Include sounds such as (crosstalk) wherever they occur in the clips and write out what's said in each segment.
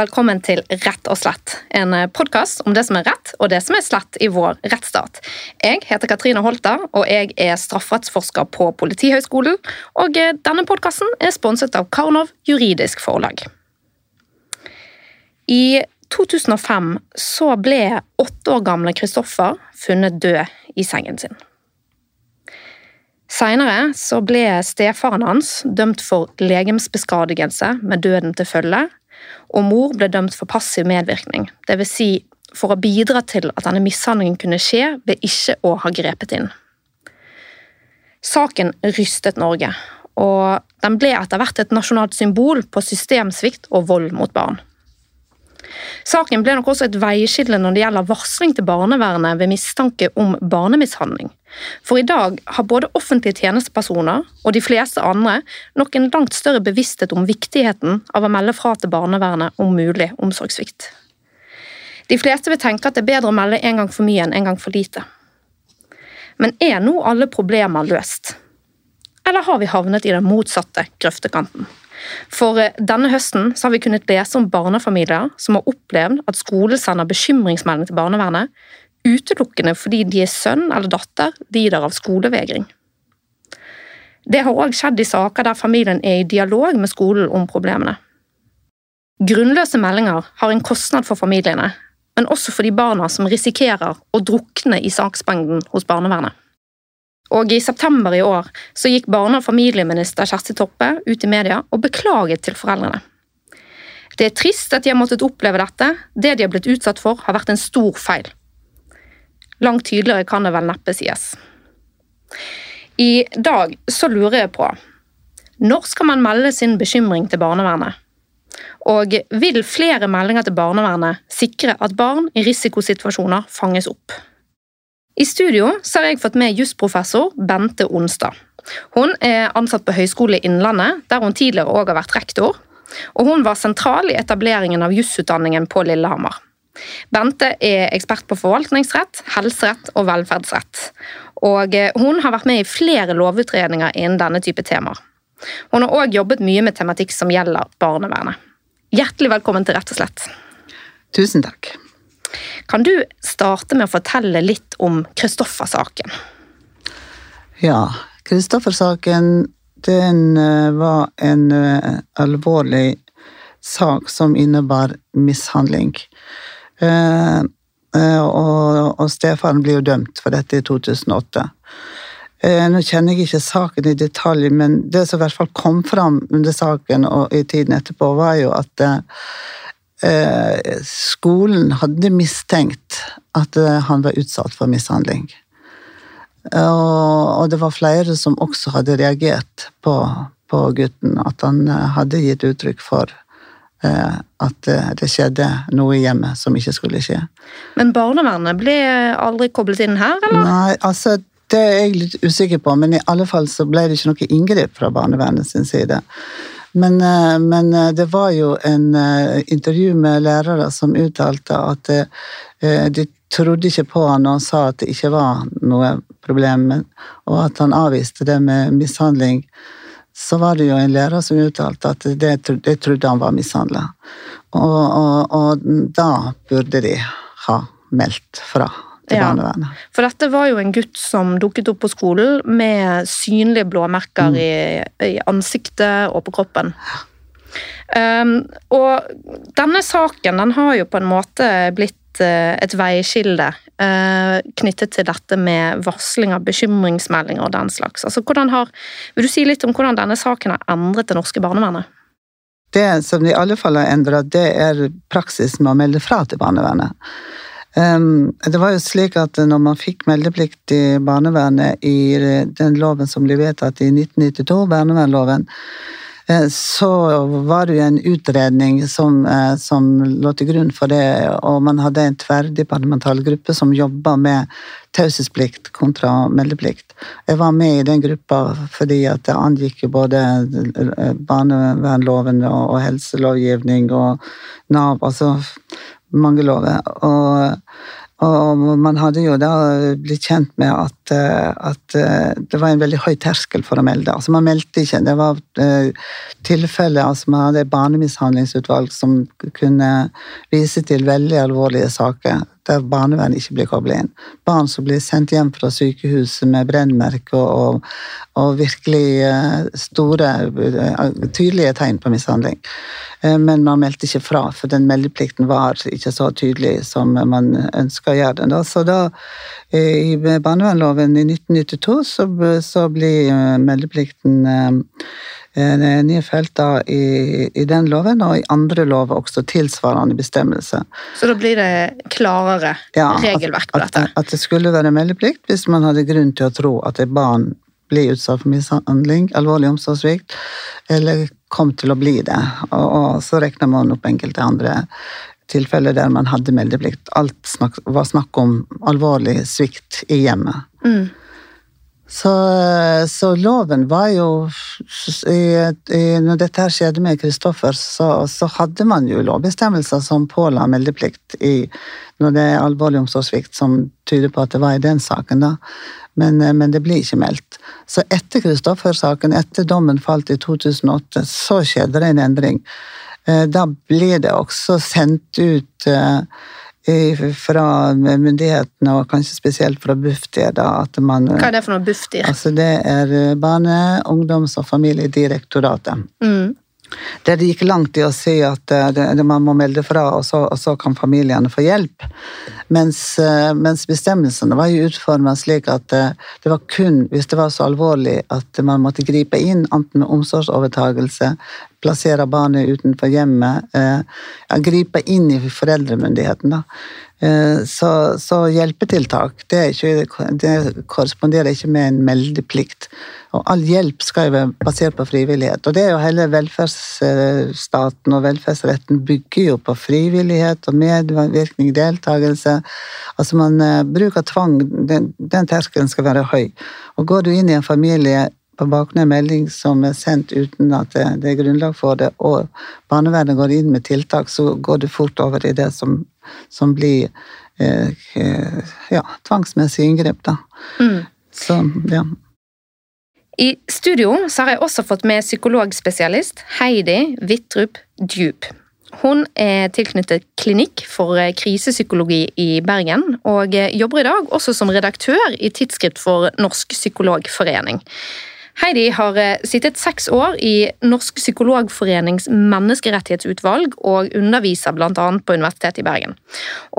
velkommen til Rett og slett. En podkast om det som er rett og det som er slett i vår rettsstat. Jeg heter Katrine Holta, og jeg er strafferettsforsker på Politihøgskolen. Og denne podkasten er sponset av Karnov juridisk forlag. I 2005 så ble åtte år gamle Kristoffer funnet død i sengen sin. Seinere ble stefaren hans dømt for legemsbeskadigelse med døden til følge, og mor ble dømt for passiv medvirkning, dvs. Si for å bidra til at denne mishandlingen kunne skje ved ikke å ha grepet inn. Saken rystet Norge, og den ble etter hvert et nasjonalt symbol på systemsvikt og vold mot barn. Saken ble nok også et veiskille når det gjelder varsling til barnevernet ved mistanke om barnemishandling. For i dag har både offentlige tjenestepersoner og de fleste andre nok en langt større bevissthet om viktigheten av å melde fra til barnevernet om mulig omsorgssvikt. De fleste vil tenke at det er bedre å melde en gang for mye enn en gang for lite. Men er nå alle problemer løst? Eller har vi havnet i den motsatte grøftekanten? For eh, denne høsten har vi kunnet lese om barnefamilier som har opplevd at skole sender bekymringsmelding til barnevernet utelukkende fordi de er sønn eller datter lider av skolevegring. Det har òg skjedd i saker der familien er i dialog med skolen om problemene. Grunnløse meldinger har en kostnad for familiene, men også for de barna som risikerer å drukne i saksmengden hos barnevernet. Og I september i år så gikk barne- og familieminister Kjersti Toppe ut i media og beklaget til foreldrene. Det er trist at de har måttet oppleve dette. Det de har blitt utsatt for, har vært en stor feil. Langt tydeligere kan det vel neppe sies. I dag så lurer jeg på når skal man melde sin bekymring til barnevernet? Og vil flere meldinger til barnevernet sikre at barn i risikosituasjoner fanges opp? I studio har jeg fått med jusprofessor Bente Onstad. Hun er ansatt på Høgskolen Innlandet, der hun tidligere òg har vært rektor. Og hun var sentral i etableringen av jusutdanningen på Lillehammer. Bente er ekspert på forvaltningsrett, helserett og velferdsrett. Og hun har vært med i flere lovutredninger innen denne type temaer. Hun har òg jobbet mye med tematikk som gjelder barnevernet. Hjertelig velkommen til Rett og slett. Tusen takk. Kan du starte med å fortelle litt om Kristoffer-saken? Ja, Kristoffer-saken den eh, var en uh, alvorlig sak som innebar mishandling. Uh, uh, og, og stefaren blir jo dømt for dette i 2008. Nå kjenner jeg ikke saken i detalj, men det som i hvert fall kom fram under saken og i tiden etterpå, var jo at Eh, skolen hadde mistenkt at eh, han var utsatt for mishandling. Og, det var flere som også hadde reagert på, på gutten, at han eh, hadde gitt uttrykk for at det skjedde noe i hjemmet som ikke skulle skje. Men barnevernet ble aldri koblet inn her, eller? Nei, altså det er jeg litt usikker på, men i alle fall så ble det ikke noe inngrep fra barnevernet sin side. Men, eh, men, eh, det var jo en eh, intervju med lærere som uttalte at de trodde ikke på han og sa at det ikke var noe problem, og at han avviste det med mishandling. Så var det jo en lærer som uttalte at det, det trodde han var mishandla. Og, og, og da burde de ha meldt fra til barnevernet. For dette var jo en gutt som dukket opp på skolen med synlige blåmerker mm. i, i, ansiktet og på kroppen. Um, og denne saken den har jo på en måte blitt et veiskille uh, knyttet til dette med varsling av bekymringsmeldinger og den slags. Altså, har, vil du si litt om hvordan denne saken har endret det norske barnevernet? Det som i alle fall har endret, det er praksis med å melde fra til barnevernet. Det var jo slik at når man fikk meldeplikt i barnevernet i den loven som ble vedtatt i 1992, barnevernloven, eh, så var det jo en utredning som, eh, som, lå til grunn for det, og man hadde en tverrdepartemental gruppe som jobba med taushetsplikt kontra meldeplikt. Jeg var med i den gruppa fordi at det angikk jo både eh, barnevernloven og helselovgivning og Nav. altså mange lover. Og, Og man hadde jo da blitt kjent med at, eh, at, eh, det var en veldig høy terskel for å melde. Altså Man meldte ikke. Det var uh, tilfeller altså Man hadde et barnemishandlingsutvalg som kunne vise til veldig alvorlige saker der barnevernet ikke blir koblet inn. Barn som blir sendt hjem fra sykehuset med brennmerker og, og, virkelig store, tydelige tegn på mishandling. Men man meldte ikke fra, for den meldeplikten var ikke så tydelig som man ønska å gjøre den. Så da, i barnevernloven i 1992, så, så blir eh, meldeplikten eh, felter nedfelt da i, i, den loven, og i andre lover også tilsvarende bestemmelser. Så da blir det klarere ja, regelverk på dette? At, at, det skulle være meldeplikt hvis man hadde grunn til å tro at et barn blir utsatt for mishandling, alvorlig omsorgssvikt, eller kom til å bli det. Og, og så regner man opp enkelte andre tilfeller der man hadde meldeplikt. Alt snak, var snakk om alvorlig svikt i hjemmet. Mm. Så, så, loven var jo i, i, Når dette her skjedde med Kristoffer, så, så, hadde man jo lovbestemmelser som påla meldeplikt i, når det er alvorlig omsorgssvikt, som tyder på at det var i den saken, da. Men, men det blir ikke meldt. Så etter Kristoffer-saken, etter dommen falt i 2008, så skjedde det en endring. Eh, da blir det også sendt ut eh, fra myndighetene, og kanskje spesielt fra Bufdir. at man... Hva er det for noe Bufdir? Altså Det er Barne-, ungdoms- og familiedirektoratet. Mm. Der det gikk langt i å si at eh, man må melde fra, og så, og så, kan familiene få hjelp. Mens, eh, mens bestemmelsene var jo utforma slik at eh, det var kun hvis det var så alvorlig at man måtte gripe inn, enten med omsorgsovertagelse, plassere barnet utenfor hjemmet, ja, gripe inn i foreldremyndigheten, da. Så, så hjelpetiltak, det, ikke, det korresponderer ikke med en meldeplikt. Og all hjelp skal jo være basert på frivillighet. Og det er jo hele velferdsstaten og velferdsretten bygger jo på frivillighet og medvirkning, deltakelse. Altså man bruker Bruk av tvang, den, den terskelen skal være høy. Og går du inn i en familie på bakgrunn av en melding som er sendt uten at det, det, er grunnlag for det, og barnevernet går inn med tiltak, så går du fort over i det som, som blir eh, eh ja, tvangsmessig inngrep, da. Mm. Så, ja. I studio har jeg også fått med psykologspesialist Heidi Wittrup Djup. Hun er tilknyttet klinikk for krisepsykologi i Bergen, og jobber i dag også som redaktør i Tidsskrift for Norsk Psykologforening. Heidi har sittet seks år i Norsk Psykologforenings menneskerettighetsutvalg og underviser bl.a. på Universitetet i Bergen.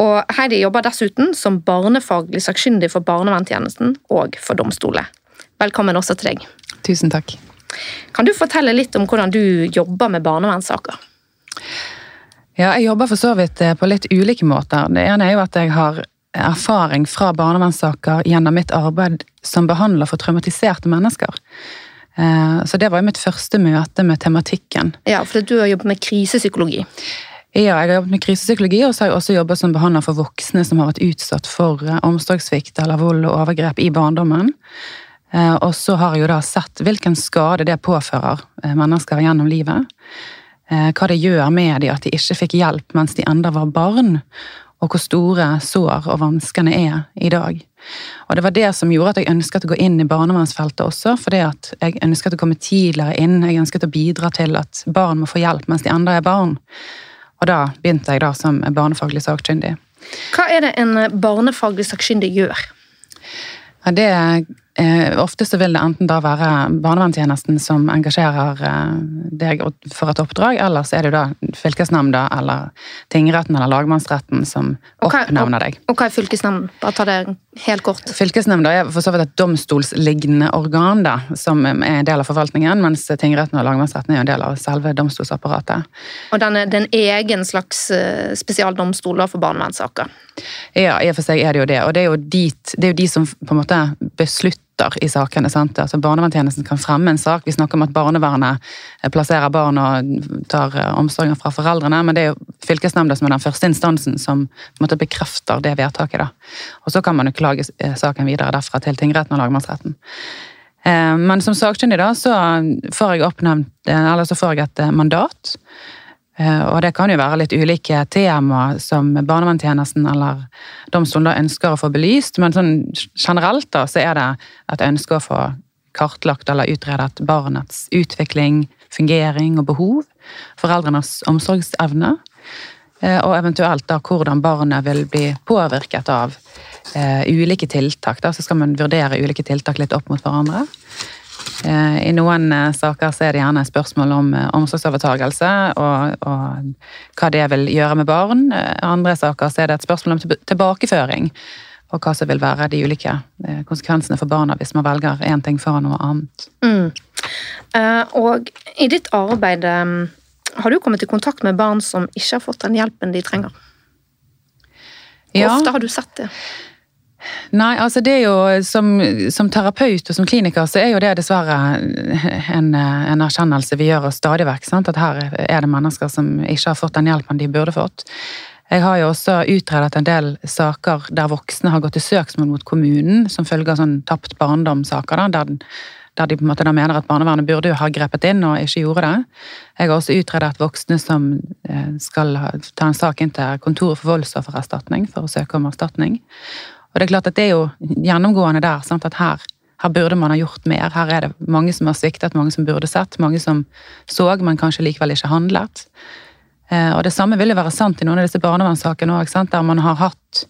Og Heidi jobber dessuten som barnefaglig sakkyndig for barnevernstjenesten og for domstolene. Velkommen også til deg. Tusen takk. Kan du fortelle litt om hvordan du jobber med barnevernssaker? Ja, jeg jobber for så vidt eh, på litt ulike måter. Det ene er jo at jeg har erfaring fra barnevernssaker gjennom mitt arbeid som behandler for traumatiserte mennesker. Eh, så det var jo mitt første møte med tematikken. Ja, for du har jobbet med krisepsykologi. Ja, jeg har jobbet med krisepsykologi, og så har jeg også jobbet som behandler for voksne som har vært utsatt for eh, omsorgssvikt eller vold og overgrep i barndommen. Eh, og så har jeg jo da sett hvilken skade det påfører mennesker gjennom livet. Hva det gjør med dem at de ikke fikk hjelp mens de enda var barn. Og hvor store sår og vanskene er i dag. Og Det var det som gjorde at jeg ønsket å gå inn i barnevernsfeltet også. Fordi at jeg ønsket å komme tidligere inn. Jeg ønsket å bidra til at barn må få hjelp mens de enda er barn. Og da begynte jeg da som barnefaglig sakkyndig. Hva er det en barnefaglig sakkyndig gjør? Ja, det ofte så vil det enten da være barnevernstjenesten som engasjerer eh, deg for et oppdrag, eller så er det da fylkesnemnda eller tingretten eller lagmannsretten som oppnevner deg. Og hva er fylkesnemnden? Bare ta det helt kort. Fylkesnemnda er for så vidt et domstolslignende organ da, som er en del av forvaltningen, mens tingretten og lagmannsretten er en del av selve domstolsapparatet. Og den er en egen slags eh, spesialdomstol for barnevernssaker? Ja, i og for seg er det jo det. Og det er jo, dit, det er jo de som på en måte beslutter i sakene. sant? Altså Barnevernstjenesten kan fremme en sak. Vi snakker om at barnevernet eh, plasserer barn og tar eh, omsorgen fra foreldrene, men det er jo fylkesnemnda som er den første instansen som måte bekrefter det vedtaket. da. Og så kan man jo klage eh, saken videre derfra til tingretten og lagmannsretten. Men som sakkyndig da, så får jeg oppnevnt, eller så får jeg et mandat og det kan jo være litt ulike tema som barnevernstjenesten eller domstolen da ønsker å få belyst, men sånn generelt da, så er det et ønske å få kartlagt eller utredet barnets utvikling, fungering og behov, foreldrenes omsorgsevne, eh, og eventuelt da hvordan barnet vil bli påvirket av uh, ulike tiltak. Da, så skal man vurdere ulike tiltak litt opp mot hverandre. Uh, I noen uh, saker så er det gjerne spørsmål om omsorgsovertagelse og, og, hva det vil gjøre med barn. I andre saker så er det et spørsmål om tilbakeføring. Og hva som vil være de ulike konsekvensene for barna hvis man velger én ting foran noe annet. Mm. og i ditt arbeid, har du kommet i kontakt med barn som ikke har fått den hjelpen de trenger? Ja. ofte har du sett det? Nei, altså det er jo som, som terapeut og som kliniker så er jo det dessverre en, en erkjennelse vi gjør oss stadig vekk. At her er det mennesker som ikke har fått den hjelpen de burde fått. Jeg har jo også utredet en del saker der voksne har gått til søksmål mot kommunen som følge av sånn tapt barndom-saker. da, Der, der de på en måte mener at barnevernet burde jo ha grepet inn og ikke gjorde det. Jeg har også utredet voksne som eh, skal ta en sak inn til Kontoret for voldsoffererstatning for å søke om erstatning. Og det er klart at det er jo gjennomgående der, sant? at her, her burde man ha gjort mer. Her er det mange som har sviktet, mange som burde sett, mange som så, men kanskje likevel ikke handlet. Eh, og det samme vil jo være sant i noen av disse barnevernssakene òg, der man har hatt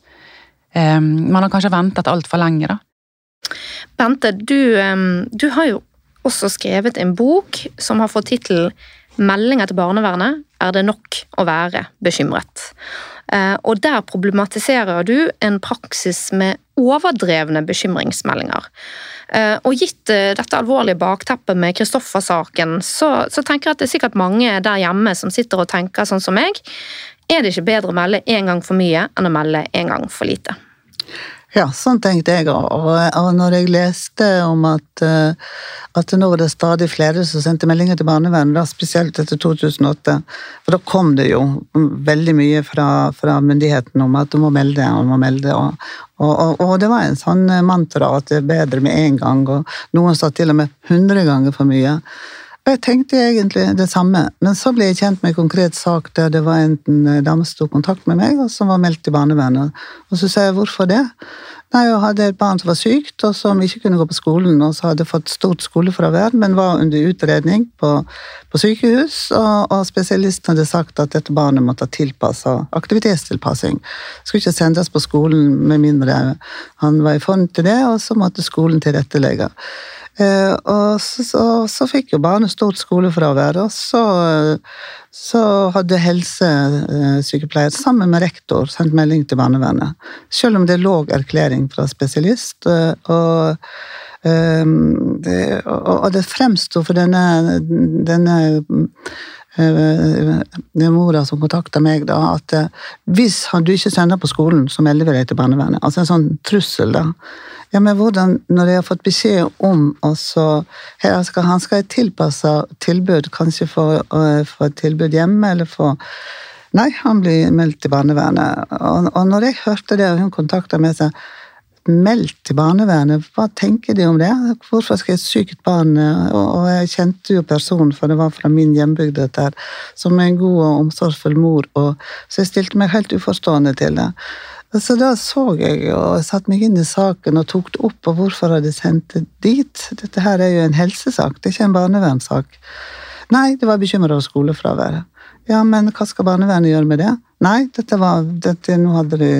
eh, Man har kanskje ventet altfor lenge, da. Bente, du, em, du har jo også skrevet en bok som har fått tittelen 'Meldinger til barnevernet er det nok å være bekymret'. Eh, Og der problematiserer du en praksis med overdrevne bekymringsmeldinger. Eh, Og gitt eh, dette alvorlige bakteppet med Kristoffer-saken, så, så tenker jeg at det er sikkert mange der hjemme som sitter og tenker sånn som meg. Er det ikke bedre å melde én gang for mye enn å melde én gang for lite? Ja, sånn tenkte jeg òg. Og, når jeg leste om at, eh, at nå var det stadig flere som sendte meldinger til barnevernet, da, spesielt etter 2008, for da kom det jo veldig mye fra, fra myndighetene om at du må melde, og må melde. Og, og, og, og det var en sånn mantra at det er bedre med én gang, og noen sa til og med 100 ganger for mye. Jeg tenkte egentlig det samme, men så ble jeg kjent med en konkret sak der det var en dame som tok kontakt med meg, og som var meldt til barnevernet. Og så sa jeg hvorfor det? Nei, jeg hadde et barn som var sykt, og som ikke kunne gå på skolen, og så hadde fått stort skolefravær, men var under utredning på, på sykehus, og, og spesialisten hadde sagt at dette barnet måtte ha tilpassa aktivitetstilpassing. Skulle ikke sendes på skolen med mindre han var i form til det, og så måtte skolen tilrettelegge. Eh, og så, så, så fikk jo barnet stort skolefravær, og så, så hadde helsesykepleier sammen med rektor sendt melding til barnevernet. Selv om det lå erklæring fra spesialist. eh, og eh, det, og det fremsto for denne, denne eh, er mora som kontakta meg, da, at eh, hvis du ikke sender på skolen, så melder vi deg til barnevernet. Altså en sånn trussel, da. Ja, men hvordan, når jeg har fått beskjed om også, her skal, Han skal ha et tilpassa tilbud, kanskje for, få et tilbud hjemme, eller få Nei, han blir meldt til barnevernet. Og, og når jeg hørte det, og hun kontakta meg, så meldt til barnevernet, hva tenker de om det? Hvorfor skal et sykt barn og jeg kjente jo personen, for det var fra min hjembygd, dette her, som en god og omsorgsfull mor, og, så jeg stilte meg helt uforstående til det. Så da så jeg og satte meg inn i saken og tok det opp, og hvorfor hadde de sendt det dit? Dette her er jo en helsesak, det er ikke en barnevernssak. Nei, det var bekymra over skolefraværet. Ja, men hva skal barnevernet gjøre med det? Nei, dette var, dette, nå hadde de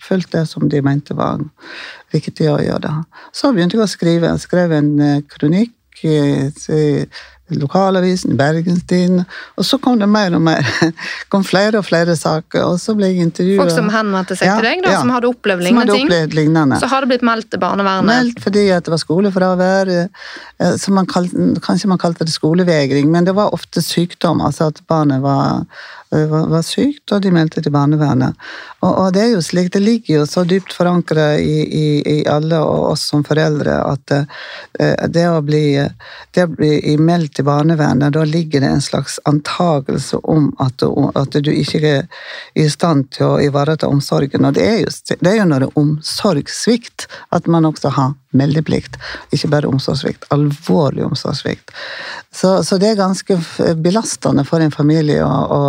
fulgt det som de mente var riktig å gjøre. Så begynte jeg å skrive. Jeg skrev en eh, kronikk i, i lokalavisen, i Bergenstiden, og så kom det mer og mer. (laughs) kom flere og flere saker, og så ble jeg intervjuet. Folk som henvendte seg Ja, til deg, da, ja. som hadde opplevd lignende hadde ting. opplevd lignende. Så har det blitt meldt til barnevernet. Meldt fordi det var skolefravær, eh, man kalte, kanskje man kalte det skolevegring, men det var ofte sykdom, altså at barnet var, eh, var, var sykt, og de meldte til barnevernet. Og, og det er jo slik, det ligger jo så dypt forankra i, i, i alle og oss som foreldre at eh, det å bli, det å bli meldt til barnevernet, da ligger det en slags antagelse om at du, at du ikke er i stand til å ivareta omsorgen. Og det er, jo, det er jo når det er omsorgssvikt at man også har meldeplikt. Ikke bare omsorgssvikt, alvorlig omsorgssvikt. Så, så, det er ganske belastende for en familie å, å,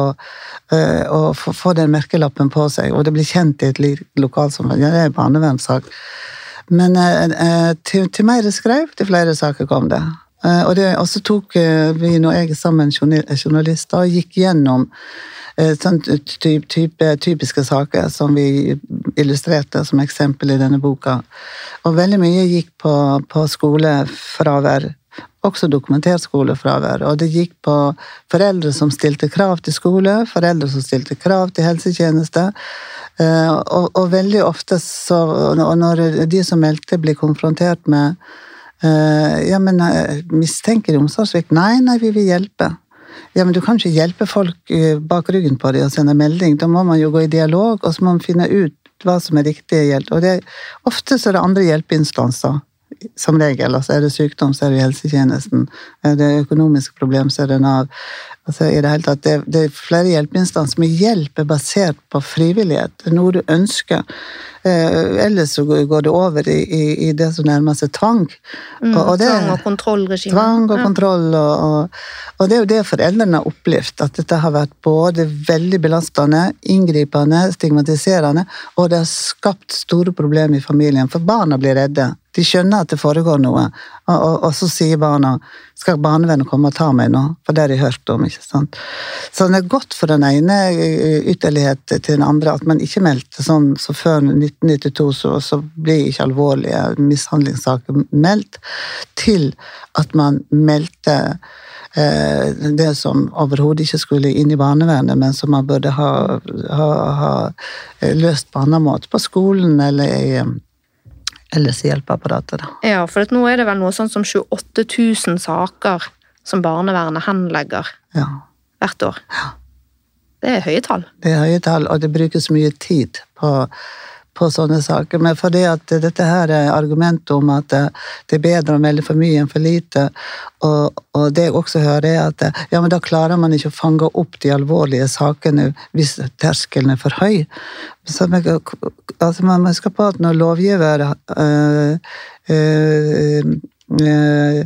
eh, å få den merkelappen på seg, og det blir kjent i et lokalsamfunn. Ja, det er en barnevernssak. Men eh, eh, til, til mer jeg skrev, til flere saker kom det. Eh, og så tok vi når jeg sammen journalister og gikk gjennom sånn type, type, typiske saker som vi illustrerte som eksempel i denne boka. Og veldig mye gikk på, på skolefravær. Også dokumentert skolefravær. Og det gikk på foreldre som stilte krav til skole, foreldre som stilte krav til helsetjeneste. Eh, og, og, veldig ofte så Og når de som meldte, blir konfrontert med eh, Ja, men eh, mistenker de omsorgssvikt? Nei, nei, vi vil hjelpe. Ja, men du kan ikke hjelpe folk bak ryggen på dem og sende melding. Da må man jo gå i dialog, og så må man finne ut hva som er riktig hjelp. Og det, ofte så er det andre hjelpeinstanser som regel. Altså er det sykdom, så er det helsetjenesten. Er det økonomiske problem, så er det Nav. Altså, i det, hele tatt, det, det er flere hjelpeinstanser med hjelp er basert på frivillighet. Det er noe du ønsker. Eh, ellers så går det over i, i, i det som nærmer seg tvang. Mm, og, og det, tvang og kontrollregime. Tvang og ja. kontroll. Og, og, og, det er jo det foreldrene har opplevd. At dette har vært både veldig belastende, inngripende, stigmatiserende, og det har skapt store problemer i familien. For barna blir redde. De skjønner at det foregår noe, og, og, og så sier barna skal barnevernet komme og ta meg nå, for det har de hørt om. ikke sant? Så det er godt for den ene ytterlighet til den andre at man ikke meldte sånn så før 1992 så, så blir ikke alvorlige mishandlingssaker meldt, til at man meldte eh, det som overhodet ikke skulle inn i barnevernet, men som man burde ha, ha, ha løst på annen måte, på skolen eller i ellers i hjelpeapparatet. Da. Ja, for nå er det vel noe sånn som 28 000 saker som barnevernet henlegger ja. hvert år. Ja. Det er høye tall. Det er høye tall, og det brukes mye tid på på sånne saker. Men fordi at dette her er argumentet om at det er bedre å melde for mye enn for lite, og, og det jeg også hører, er at ja, men da klarer man ikke å fange opp de alvorlige sakene hvis terskelen er for høy. Så altså, man må huske på at når lovgiver øh, øh, øh,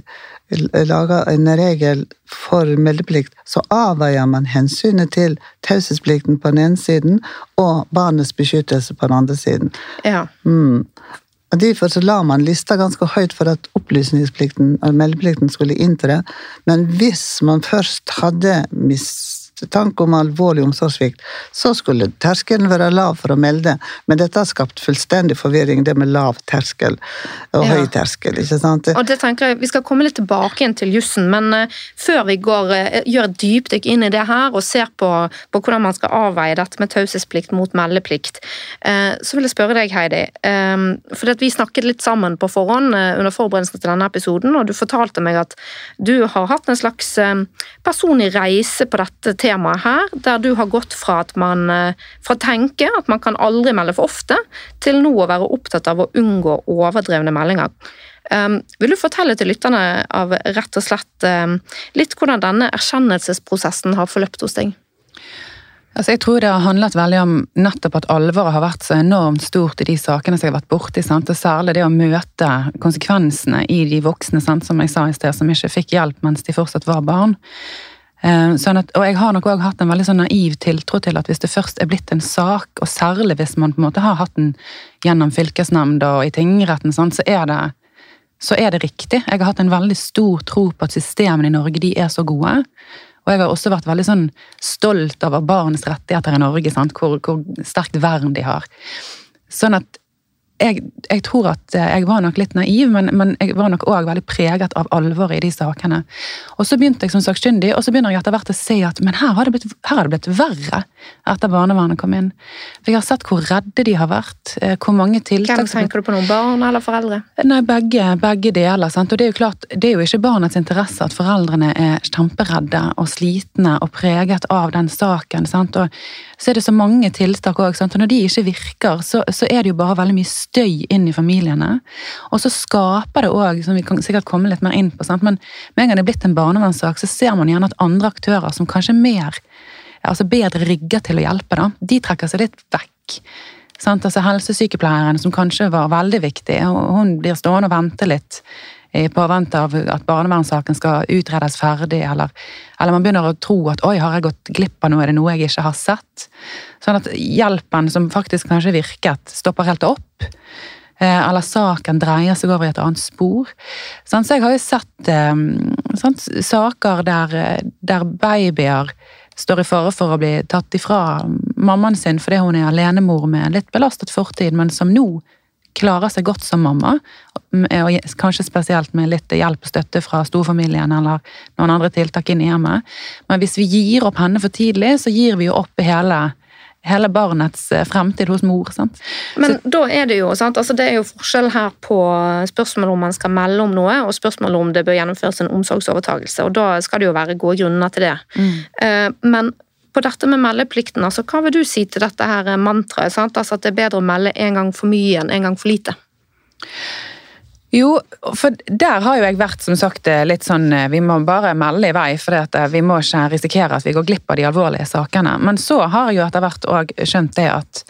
lager en regel for meldeplikt, så avveier man hensynet til taushetsplikten på den ene siden og barnets beskyttelse på den andre siden. Ja. Mm. Og Derfor så la man lista ganske høyt for at opplysningsplikten og meldeplikten skulle inntre, men hvis man først hadde mis tanke om alvorlig omsorgssvikt, så skulle terskelen være lav for å melde. Men dette har skapt fullstendig forvirring, det med lav terskel og ja. høy terskel. ikke sant? Og det tenker jeg, Vi skal komme litt tilbake igjen til jussen, men uh, før vi går, uh, gjør et dypdykk inn i det her og ser på, på hvordan man skal avveie dette med taushetsplikt mot meldeplikt, uh, så vil jeg spørre deg, Heidi. For vi snakket litt sammen på forhånd under forberedelsen til denne episoden, og du fortalte meg at du har hatt en slags personlig reise på dette temaet her, der du har gått fra at man fra å tenke at man kan aldri melde for ofte, til nå å være opptatt av å unngå overdrevne meldinger. Um, vil du fortelle til lytterne av rett og slett um, litt hvordan denne erkjennelsesprosessen har forløpt hos deg? Altså jeg tror det har handlet veldig om nettopp at alvoret har vært så enormt stort i de sakene som jeg har vært borti. Sant? Særlig det å møte konsekvensene i de voksne, sant? som jeg sa i sted, som ikke fikk hjelp mens de fortsatt var barn. Eh, sånn at, og jeg har nok òg hatt en veldig sånn naiv tiltro til at hvis det først er blitt en sak, og særlig hvis man på en måte har hatt den gjennom fylkesnemnda og i tingretten, sånn, så, er det, så er det riktig. Jeg har hatt en veldig stor tro på at systemene i Norge de er så gode. Og jeg har også vært veldig sånn stolt over barns rettigheter i Norge, hvor, hvor sterkt vern de har. Sånn at jeg, jeg, tror at eh, jeg var nok litt naiv, men, men jeg var nok òg veldig preget av alvoret i de sakene. Og så begynte jeg som sakkyndig, og så begynner jeg etter hvert å se at men her har, det blitt, har det blitt verre etter barnevernet kom inn. For jeg har sett hvor redde de har vært. Eh, hvor mange tiltak Hvem tenker du på noen barn eller foreldre? Nei, begge, begge deler. Sant? Og det er jo klart, det er jo ikke barnets interesse at foreldrene er kjemperedde og slitne og preget av den saken. Sant? Og så er det så mange tiltak òg, når de ikke virker, så, så er det jo bare veldig mye støy inn i familiene. Og så skaper det òg, som vi kan sikkert komme litt mer inn på, sant? men med en gang det er blitt en barnevernssak, så ser man gjerne at andre aktører som kanskje er mer, altså bedre rigger til å hjelpe, da, de trekker seg litt vekk. Sant? Altså Helsesykepleieren, som kanskje var veldig viktig, og hun blir stående og vente litt i påvente av at barnevernssaken skal utredes ferdig, eller, eller, man begynner å tro at 'oi, har jeg gått glipp av noe, er det noe jeg ikke har sett'? Sånn at hjelpen som faktisk kanskje virket, stopper helt opp. Eh, eller saken dreier seg over i et annet spor. Så jeg har jo sett sånn, saker der, der babyer står i fare for å bli tatt ifra mammaen sin fordi hun er alenemor med en litt belastet fortid, men som nå klarer seg godt som mamma, og kanskje spesielt med litt hjelp og støtte fra storfamilien eller noen andre tiltak inn i hjemmet. Men hvis vi gir opp henne for tidlig, så gir vi jo opp hele, hele barnets eh, fremtid hos mor. Sant? Men så, da er det jo sant? Altså, det er jo forskjell her på spørsmålet om man skal melde om noe, og spørsmålet om det bør gjennomføres en omsorgsovertagelse. Og da skal det jo være gode grunner til det. Mm. Eh, men på dette med meldeplikten, altså, hva vil du si til dette her mantraet? Altså at det er bedre å melde en gang for mye enn en gang for lite? Jo, for der har jo jeg vært som sagt litt sånn Vi må bare melde i vei, for vi må ikke risikere at vi går glipp av de alvorlige sakene. Men så har jeg jo etter hvert òg skjønt det at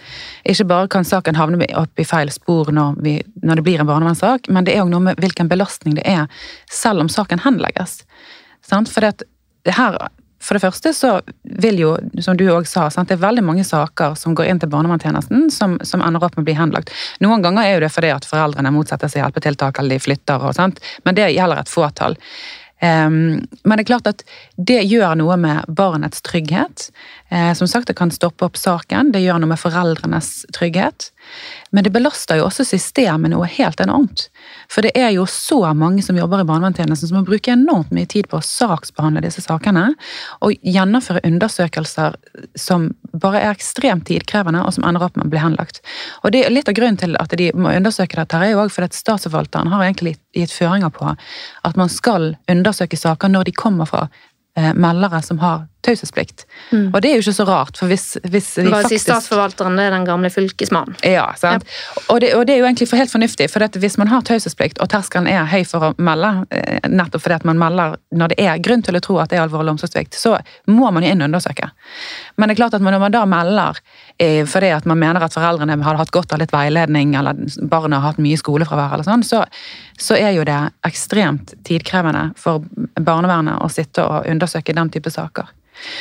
ikke bare kan saken havne opp i feil spor når, vi, når det blir en barnevernssak, men det er òg noe med hvilken belastning det er selv om saken henlegges. For det, her for det første så vil jo, som du òg sa, sant, det er veldig mange saker som går inn til barnevernstjenesten som, som, ender opp med å bli henlagt. Noen ganger er jo det fordi at foreldrene motsetter seg hjelpetiltak eller de flytter, og sånt, men det gjelder et fåtall. Um, men det er klart at det gjør noe med barnets trygghet. Uh, som sagt, det kan stoppe opp saken, det gjør noe med foreldrenes trygghet. Men det belaster jo også systemet noe helt enormt. For det er jo så mange som jobber i barnevernstjenesten som må bruke enormt mye tid på å saksbehandle disse sakene. Og gjennomføre undersøkelser som bare er ekstremt tidkrevende, og som ender opp med å bli henlagt. Og det er Litt av grunnen til at de må undersøke dette, er jo også fordi statsforvalteren har egentlig gitt føringer på at man skal undersøke saker når de kommer fra eh, meldere som har taushetsplikt. Mm. Og det er jo ikke så rart, for hvis, hvis vi Bare faktisk... si statsforvalteren, det er den gamle fylkesmannen. Ja, sant. Ja. Og, det, og, det, er jo egentlig for helt fornuftig, for hvis man har taushetsplikt, og terskelen er høy for å melde, eh, nettopp fordi at man melder når det er grunn til å tro at det er alvorlig omsorgssvikt, så må man jo inn og undersøke. Men det er klart at når man da melder eh, fordi at man mener at foreldrene har hatt godt av litt veiledning, eller barna har hatt mye skolefravær, eller sånn, så, så er jo det ekstremt tidkrevende for barnevernet å sitte og undersøke den type saker.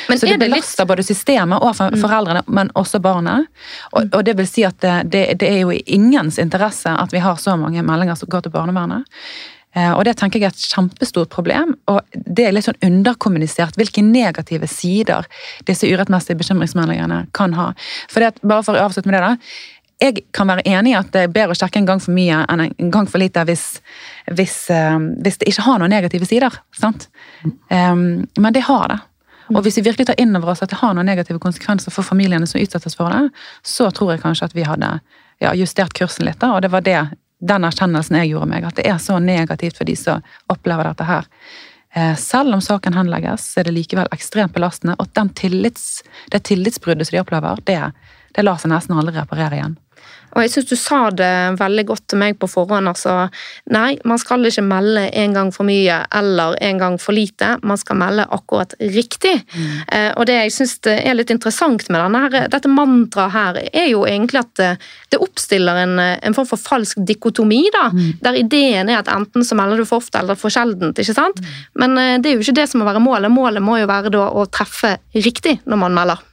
Men så det belaster litt... både systemet og mm. foreldrene, mm. men også barnet. Og, og, det vil si at det, det, er jo i ingens interesse at vi har så mange meldinger som går til barnevernet. Eh, og det tenker jeg er et kjempestort problem, og det er litt sånn underkommunisert hvilke negative sider disse urettmessige bekymringsmeldingene kan ha. For det, bare for å avslutte med det, da. Jeg kan være enig i at det er bedre å sjekke en gang for mye enn en gang for lite hvis, hvis, uh, hvis det ikke har noen negative sider. sant? Um, men det har det. Og hvis vi virkelig tar inn over oss at det har noen negative konsekvenser for familiene som utsettes for det, så tror jeg kanskje at vi hadde ja, justert kursen litt. Da, og det var det, den erkjennelsen jeg gjorde meg. At det er så negativt for de som opplever dette her. Eh, selv om saken henlegges, er det likevel ekstremt belastende. Og tillits, det tillitsbruddet som de opplever, det, det lar seg nesten aldri reparere igjen. Og jeg syns du sa det veldig godt til meg på forhånd. altså Nei, man skal ikke melde en gang for mye eller en gang for lite. Man skal melde akkurat riktig. Mm. Eh, og det jeg syns er litt interessant med denne, dette mantraet her, er jo egentlig at det, det oppstiller en, en, form for falsk dikotomi, da. Mm. Der ideen er at enten så melder du for ofte eller for sjeldent. ikke sant? Mm. Men eh, det er jo ikke det som må være målet. Målet må jo være da å treffe riktig når man melder.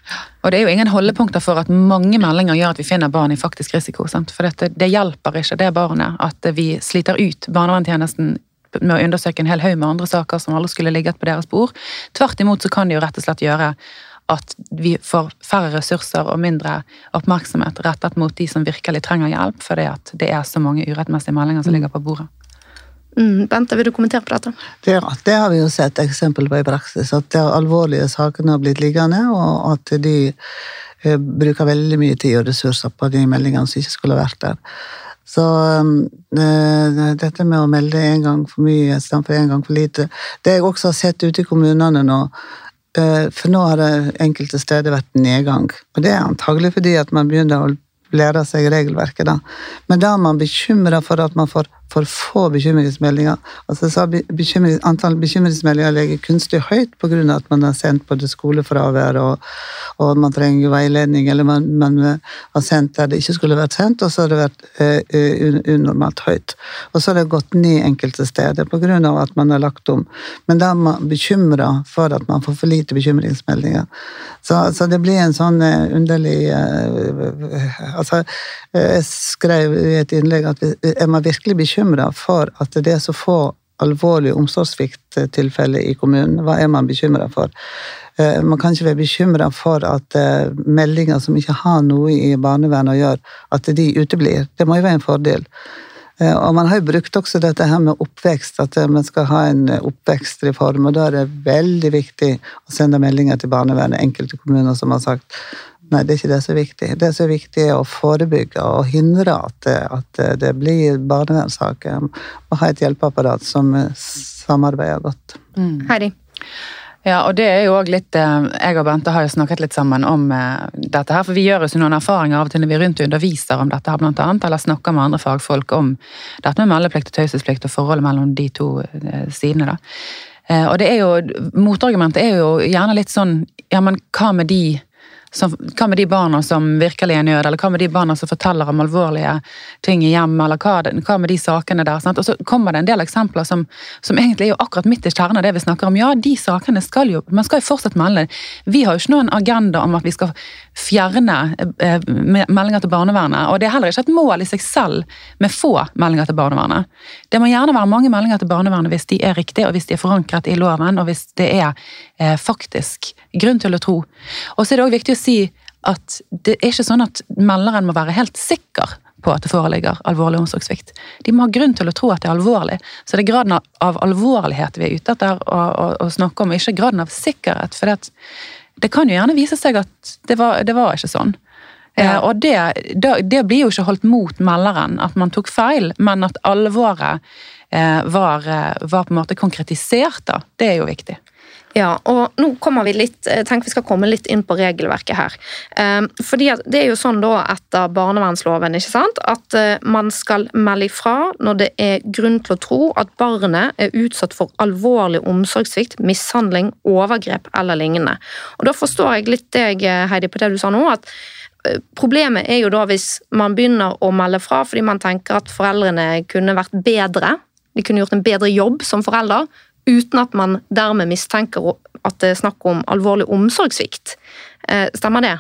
Og det er jo ingen holdepunkter for at mange meldinger gjør at vi finner barn i faktisk risiko. Sant? For dette, det hjelper ikke det barnet at vi sliter ut barnevernstjenesten med å undersøke en hel haug med andre saker som aldri skulle ligget på deres bord. Tvert imot så kan det jo rett og slett gjøre at vi får færre ressurser og mindre oppmerksomhet rettet mot de som virkelig trenger hjelp, fordi at det er så mange urettmessige meldinger som ligger på bordet. Mm, Bente, vil du kommentere på dette? Det, det, har vi jo sett eksempel på i praksis. At de alvorlige sakene har blitt liggende, og at de eh, bruker veldig mye tid og ressurser på de meldingene som ikke skulle vært der. Så øh, dette med å melde en gang for mye istedenfor en gang for lite Det jeg også har sett ute i kommunene nå, øh, for nå har det enkelte steder vært nedgang. Og det er antagelig fordi at man begynner å lære seg regelverket. da. Men da er man bekymra for at man får for få bekymringsmeldinger. Altså så bekymring, Antall bekymringsmeldinger ligger kunstig høyt pga. at man har sendt både skolefravær og, og man trenger veiledning, eller man, man, har sendt der det ikke skulle vært sendt, og så har det vært uh, unormalt høyt. Og så har det gått ned enkelte steder pga. at man har lagt om. Men da er man bekymra for at man får for lite bekymringsmeldinger. Så, så det blir en sånn uh, underlig uh, Altså, jeg skrev i et innlegg at er man virkelig bekymra bekymra for at det er så få alvorlige omsorgssvikttilfeller i kommunen. Hva er man bekymra for? Eh, man kan ikke være bekymra for at eh, meldinger som ikke har noe i barnevernet å gjøre, at de uteblir. Det må jo være en fordel. Eh, og man har jo brukt også dette her med oppvekst, at man skal ha en oppvekstreform. Og da er det veldig viktig å sende meldinger til barnevernet. Enkelte kommuner som har sagt Nei, det er ikke det som er viktig. Det som er viktig, er å forebygge og hindre at, at det blir barnevernssaker. Og ha et hjelpeapparat som samarbeider godt. Mm. Heidi? Ja, og det er jo også litt eh, Jeg og Bente har jo snakket litt sammen om eh, dette her, for vi gjør oss noen erfaringer av og til når vi er rundt og underviser om dette her, blant annet, eller snakker med andre fagfolk om dette med meldeplikt og taushetsplikt og forholdet mellom de to eh, sidene. da. Og det er jo, Motargumentet er jo gjerne litt sånn Ja, men hva med de som, hva med de barna som virkelig er nød, eller hva med de barna som forteller om alvorlige ting i hjemmet, eller hva, hva, med de sakene der? Sant? Og så kommer det en del eksempler som, som egentlig er jo akkurat midt i kjernen av det vi snakker om. Ja, de sakene skal jo Man skal jo fortsatt melde. Vi har jo ikke noen agenda om at vi skal fjerne eh, meldinger til barnevernet, og det er heller ikke et mål i seg selv med få meldinger til barnevernet. Det må gjerne være mange meldinger til barnevernet hvis de er riktige, og hvis de er forankret i loven, og hvis det er faktisk grunn til å tro. Og så er det òg viktig å si at det er ikke sånn at melderen må være helt sikker på at det foreligger alvorlig omsorgssvikt. De må ha grunn til å tro at det er alvorlig. Så det er graden av alvorlighet vi er ute etter å, snakke om, og ikke graden av sikkerhet. For det, det kan jo gjerne vise seg at det var, det var ikke sånn. Ja. Eh, og det, det, det, blir jo ikke holdt mot melderen at man tok feil, men at alvoret eh, var, eh, var, på en måte konkretisert, da. Det er jo viktig. Ja, og nå kommer vi litt, jeg tenker vi skal komme litt inn på regelverket her. Ehm, fordi Det er jo sånn da etter barnevernsloven ikke sant, at eh, man skal melde ifra når det er grunn til å tro at barnet er utsatt for alvorlig omsorgssvikt, mishandling, overgrep eller lignende. Og Da forstår jeg litt deg, Heidi, på det du sa nå. at eh, Problemet er jo da hvis man begynner å melde fra fordi man tenker at foreldrene kunne vært bedre. De kunne gjort en bedre jobb som forelder uten at man dermed mistenker at det er snakk om alvorlig omsorgssvikt. Eh, stemmer det?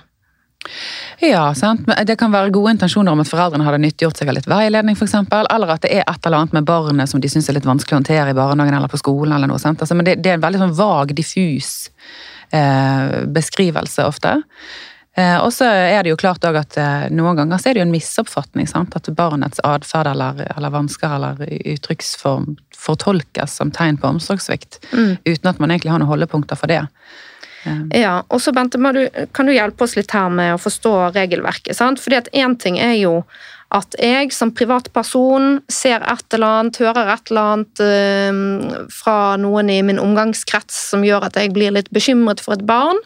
Ja, sant? det kan være gode intensjoner om at foreldrene hadde nyttiggjort seg av litt veiledning, for eksempel, eller at det er et eller annet med barnet som de syns er litt vanskelig å håndtere i barnehagen eller på skolen. eller noe. Altså, men det, det, er en veldig sånn vag, diffus eh, beskrivelse ofte. Eh, og så er det jo klart at eh, noen ganger så er det jo en misoppfatning. Sant? At barnets atferd eller, eller vansker eller uttrykksform fortolkes som tegn på omsorgssvikt. Mm. Uten at man egentlig har noen holdepunkter for det. Eh. Ja, og så Bente, du, Kan du hjelpe oss litt her med å forstå regelverket? sant? Fordi at Én ting er jo at jeg som privatperson ser et eller annet, hører et eller annet øh, fra noen i min omgangskrets som gjør at jeg blir litt bekymret for et barn.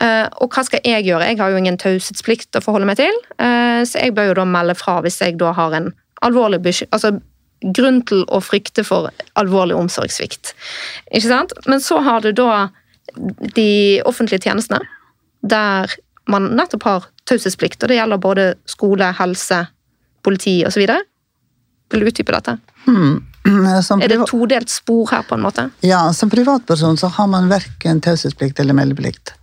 Uh, og hva skal jeg gjøre? Jeg har jo ingen taushetsplikt å forholde meg til, uh, så jeg bør jo da melde fra hvis jeg da har en alvorlig altså, grunn til å frykte for alvorlig omsorgssvikt. Ikke sant? Men så har du da de offentlige tjenestene, der man nettopp har taushetsplikt, og det gjelder både skole, helse, politi osv. Vil du utdype dette? Hmm. er det et todelt spor her, på en måte? Ja, som privatperson så har man verken taushetsplikt eller meldeplikt.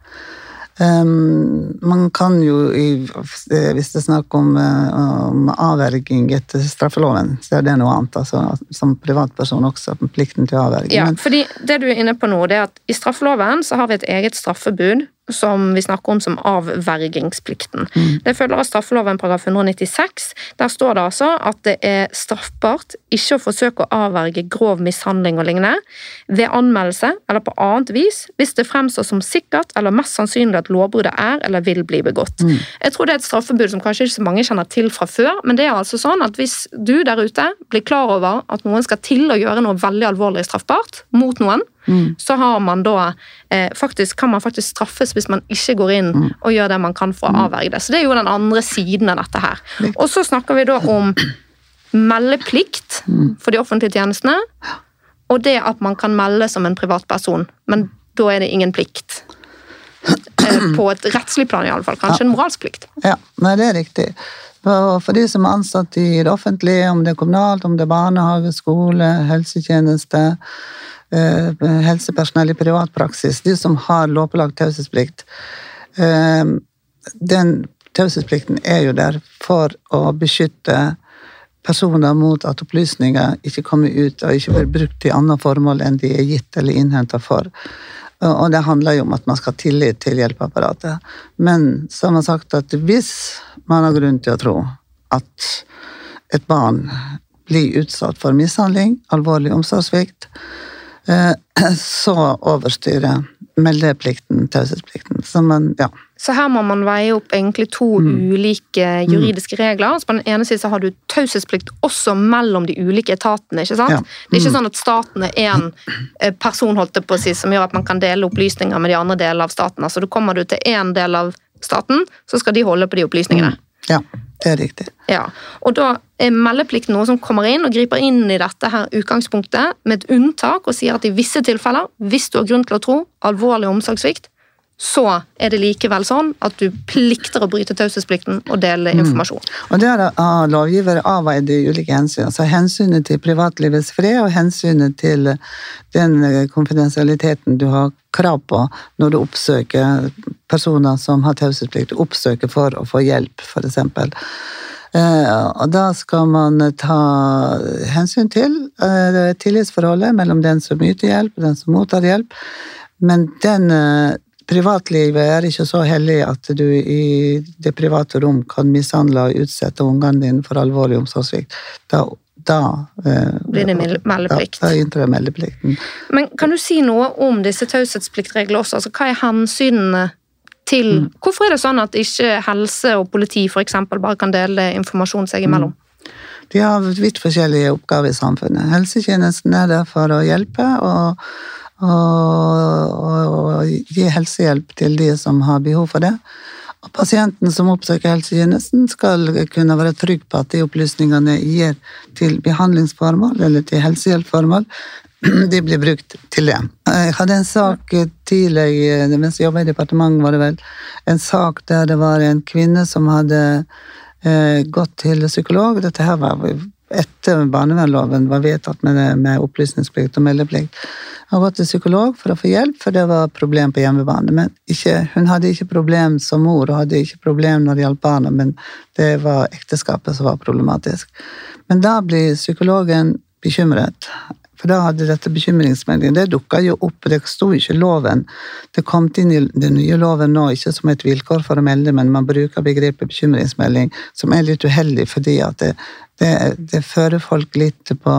Um, man kan jo, hvis det er snakk om, uh, om avverging etter straffeloven, så er det noe annet. altså Som privatperson også, plikten til å avverge. Ja, fordi det du er inne på nå, det er at i straffeloven så har vi et eget straffebud som vi snakker om som avvergingsplikten. Mm. Det følger av straffeloven paragraf 196. Der står det altså at det er straffbart ikke å forsøke å avverge grov mishandling og lignende ved anmeldelse eller på annet vis hvis det fremstår som sikkert eller mest sannsynlig at lovbruddet er eller vil bli begått. Mm. Jeg tror det er et straffebud som kanskje ikke så mange kjenner til fra før, men det er altså sånn at hvis du der ute blir klar over at noen skal til å gjøre noe veldig alvorlig straffbart mot noen, så har man da eh, faktisk, kan man faktisk straffes hvis man ikke går inn og gjør det man kan for å avverge det. Så det er jo den andre siden av dette her. Og så snakker vi da om meldeplikt for de offentlige tjenestene, og det at man kan melde som en privatperson, men da er det ingen plikt. Eh, På et rettslig plan, i alle fall. Kanskje en moralsk plikt. Ja, nei, det er riktig. For, for de som er ansatt i det offentlige, om det er kommunalt, om det er barnehage, skole, helsetjeneste, helsepersonell i privatpraksis, de som har lovpålagt taushetsplikt, eh, den taushetsplikten er jo der for å beskytte personer mot at opplysninger ikke kommer ut og ikke blir brukt til annet formål enn de er gitt eller innhenta for. Og det handler jo om at man skal ha tillit til hjelpeapparatet. Men så har man sagt at hvis man har grunn til å tro at et barn blir utsatt for mishandling, alvorlig omsorgssvikt, eh, (clears throat) så overstyrer meldeplikten taushetsplikten. Så man, ja. Så her må man veie opp egentlig to ulike juridiske regler. Så på den ene siden så har du taushetsplikt også mellom de ulike etatene. ikke sant? Ja. Det er ikke sånn at staten er én person holdt det på å si, som gjør at man kan dele opplysninger med de andre delene av staten. Altså du Kommer du til én del av staten, så skal de holde på de opplysningene. ja, det er riktig. Ja, og da er meldeplikt noe som kommer inn og griper inn i dette her utgangspunktet med et unntak og sier at i visse tilfeller, hvis du har grunn til å tro alvorlig omsorgssvikt, så er det likevel sånn at du plikter å bryte taushetsplikten og dele informasjon. Og der har lovgivere avveid ulike hensyn. Altså hensynet til privatlivets fred og hensynet til den konfidensialiteten du har krav på når du oppsøker personer som har taushetsplikt. oppsøke for å få hjelp, f.eks. Eh, og da skal man ta hensyn til eh, tillitsforholdet mellom den som yter hjelp og den som mottar hjelp. Men den eh, privatlivet er ikke så hellig at du i det private rom kan mishandle og utsette ungene dine for alvorlig omsorgssvikt. Da, da Blir det meldeplikt. Da, da inntrer meldeplikten. Men kan du si noe om disse taushetspliktreglene også? Altså, hva er hensynene til Hvorfor er det sånn at ikke helse og politi for eksempel, bare kan dele informasjon seg imellom? De har vidt forskjellige oppgaver i samfunnet. Helsetjenesten er der for å hjelpe og, og, og gi helsehjelp til de som har behov for det. Pasienten som oppsøker helsetjenesten, skal kunne være trygg på at de opplysningene gir til behandlingsformål eller til helsehjelpformål, (clears throat) de blir brukt til det. Jeg hadde en sak tidlig, mens jeg jobbet i departementet, var det vel, en sak der det var en kvinne som hadde eh, gått til psykolog. Dette her var etter barnevernloven var vedtatt med, med opplysningsplikt og meldeplikt. Hun har gått til psykolog for å få hjelp, for det var problem på hjemmebane. Men ikke, hun hadde ikke problem som mor, og hadde ikke problem når det gjaldt barna, men det var ekteskapet som var problematisk. Men da blir psykologen bekymret. For da hadde dette bekymringsmeldingen Det dukka jo opp, det sto ikke i loven. Det kom inn i den nye loven nå, ikke som et vilkår for å melde, men man bruker begrepet bekymringsmelding, som er litt uheldig fordi at det, det, det fører folk litt på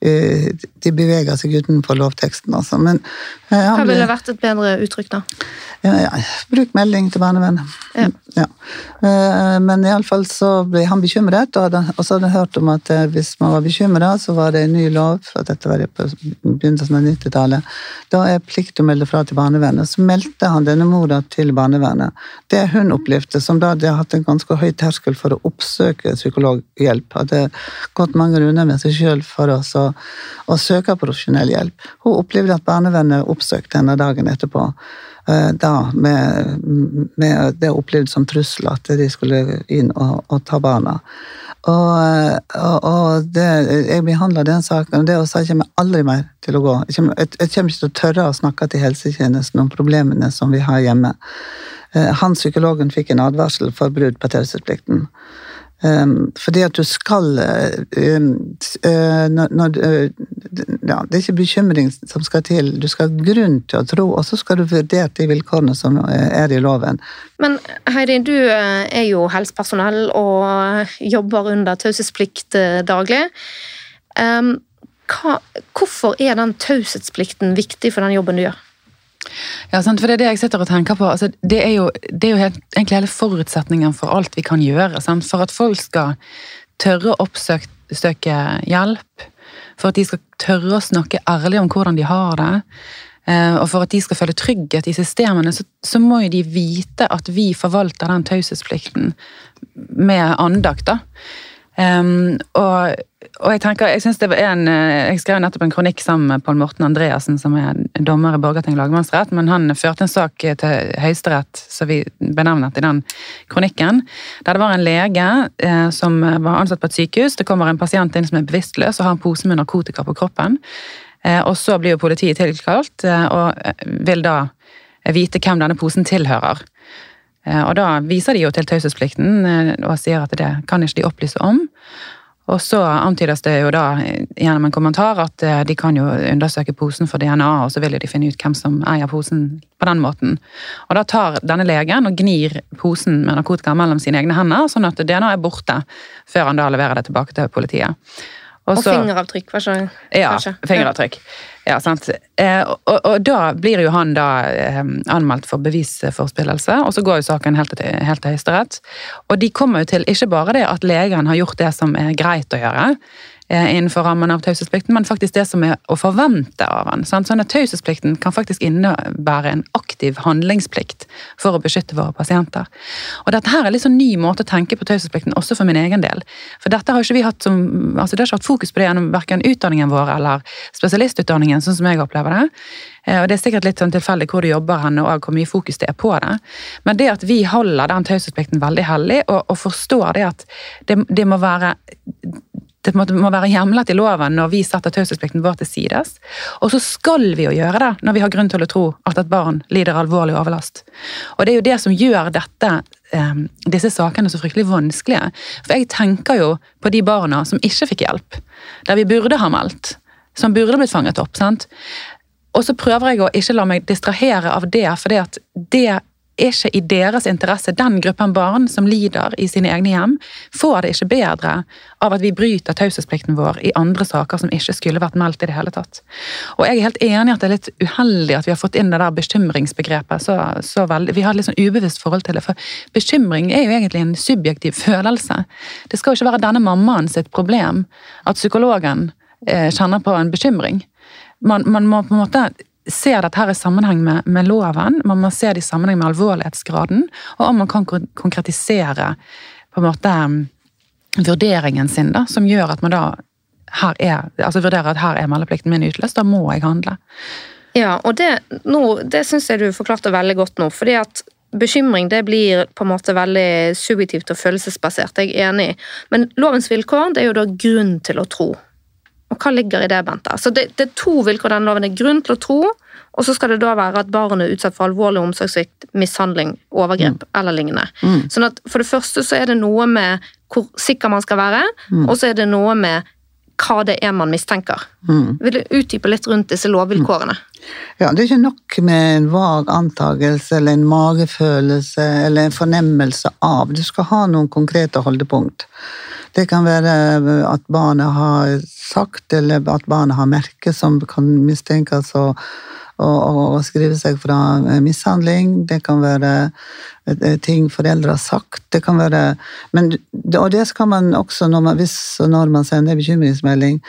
eh, De beveger seg utenfor lovteksten, altså. Men ja, Hva ville vært et bedre uttrykk, da? ja, ja. Bruk melding til barnevernet. Ja. Ja. Eh, Men iallfall så ble han bekymret, og hadde- og så hadde han hørt om at eh, hvis man var bekymra, så var det en ny lov, for dette var på begynnelsen av 90-tallet, da er plikt å melde fra til barnevernet. Så meldte han denne mora til barnevernet. Det hun opplevde, som da hadde hatt en ganske høy terskel for å oppsøke psykologhjelp, hadde gått mange runder med seg sjøl for å, å søke profesjonell hjelp. Hun opplevde at barnevernet oppsøkte henne dagen etterpå. Eh, da med, med det opplevd som trussel at de skulle inn og, og ta barna. Og, og, og det, jeg behandla den saken, og det sa jeg kommer aldri mer til å gå. Jeg kommer, jeg, jeg kommer ikke til å tørre å snakke til helsetjenesten om problemene som vi har hjemme. Eh, Han psykologen fikk en advarsel for brudd på taushetsplikten. Um, fordi at du skal uh, um, uh, når, uh, ja, Det er ikke bekymring som skal til, du skal ha grunn til å tro, og så skal du vurdere de vilkårene som er i loven. Men Heidi, du eh, er jo helsepersonell og jobber under taushetsplikt eh, daglig. Hva, hvorfor er den taushetsplikten viktig for den jobben du gjør? Ja, sant? for det er det jeg sitter og tenker på. Altså, det er jo, det er jo helt, egentlig hele forutsetningen for alt vi kan gjøre. Sant? For at folk skal tørre å oppsøke hjelp, For at de skal tørre å snakke ærlig om hvordan de har det. eh, Og for at de skal føle trygghet i systemene, så, så må jo de vite at vi forvalter den taushetsplikten med andakt. da. Um, og, og jeg tenker, jeg synes det var en, eh, jeg skrev nettopp en kronikk sammen med Pål Morten Andreassen, som er dommer i Borgarting lagmannsrett, men han førte en sak til Høyesterett, som vi benevnet i den kronikken, der det var en lege eh, som var ansatt på et sykehus. Det kommer en pasient inn som er bevisstløs og har en pose med narkotika på kroppen. Eh, og så blir jo politiet tilkalt eh, og eh, vil da vite hvem denne posen tilhører. Eh, Og da viser de jo til taushetsplikten og sier at det kan ikke de opplyse om. Og så antydes det jo da gjennom en kommentar at eh, de kan jo undersøke posen for DNA, og så vil de finne ut hvem som eier posen på den måten. Og da tar denne legen og gnir posen med narkotika mellom sine egne hender, sånn at DNA er borte, før han da leverer det tilbake til politiet. Og så- fingeravtrykk, var ikke ja, kanskje? fingeravtrykk. Ja, sant. Eh, og, og da blir jo han da eh, anmeldt for bevisforspillelse, og så går jo saken helt til, helt til Høyesterett. Og de kommer jo til ikke bare det at legen har gjort det som er greit å gjøre, innenfor rammen av taushetsplikten, men faktisk det som er å forvente av. Sant? Sånn at Taushetsplikten kan faktisk innebære en aktiv handlingsplikt for å beskytte våre pasienter. Og dette her er litt sånn ny måte å tenke på taushetsplikten, også for min egen del. For dette har ikke vi hatt som, altså det har ikke hatt fokus på det gjennom verken utdanningen vår eller spesialistutdanningen, sånn som jeg opplever det. Eh, Og det er sikkert litt sånn tilfeldig hvor du jobber hen og hvor mye fokus det er på det. Men det at vi holder den taushetsplikten veldig hellig, og, og forstår det at det, det må være det må være hjemlet i loven når vi setter taushetsplikten vår til sides. Og så skal vi jo gjøre det når vi har grunn til å tro at et barn lider alvorlig overlast. Og det er jo det som gjør dette, eh, disse sakene så fryktelig vanskelige. For jeg tenker jo på de barna som ikke fikk hjelp, der vi burde ha meldt, som burde blitt fanget opp. sant? Og så prøver jeg å ikke la meg distrahere av det, for det er ikke i deres interesse. Den gruppen barn som lider i sine egne hjem, får det ikke bedre av at vi bryter taushetsplikten vår i andre saker som ikke skulle vært meldt i det hele tatt. Og jeg er helt enig i at det er litt uheldig at vi har fått inn det der bekymringsbegrepet så, så veldig. Vi har et litt sånn ubevisst forhold til det, for bekymring er jo egentlig en subjektiv følelse. Det skal jo ikke være denne mammaen sitt problem at psykologen eh, kjenner på en bekymring. Man, man må på en måte se dette her i sammenheng med, med loven, man må se det i sammenheng med alvorlighetsgraden, og om man kan konkretisere på en måte mm, vurderingen sin, da, som gjør at man da her er, altså vurderer at her er meldeplikten min utløst, da må jeg handle. Ja, og det, nå, det syns jeg du forklarte veldig godt nå. fordi at Bekymring det blir på en måte veldig subjektivt og følelsesbasert. Jeg er enig. Men lovens vilkår det er jo da grunn til å tro. Og hva ligger i det, Bente? Så det, det er to vilkår denne loven. Er grunn til å tro, og så skal det da være at barnet er utsatt for alvorlig omsorgssvikt, mishandling, overgrep eller lignende. Sånn at For det første så er det noe med hvor sikker man skal være, og så er det noe med hva det er man mistenker. Vil du utdype litt rundt disse lovvilkårene? Ja, Det er ikke nok med en vag antagelse eller en magefølelse eller en fornemmelse av. Du skal ha noen konkrete holdepunkt. Det kan være at barnet har sagt, eller at barnet har merket som kan mistenkes å, å, å skrive seg fra mishandling. Det kan være eh, ting foreldre har sagt. Det kan være, men, og det skal man også, når man, hvis og når man sender bekymringsmelding,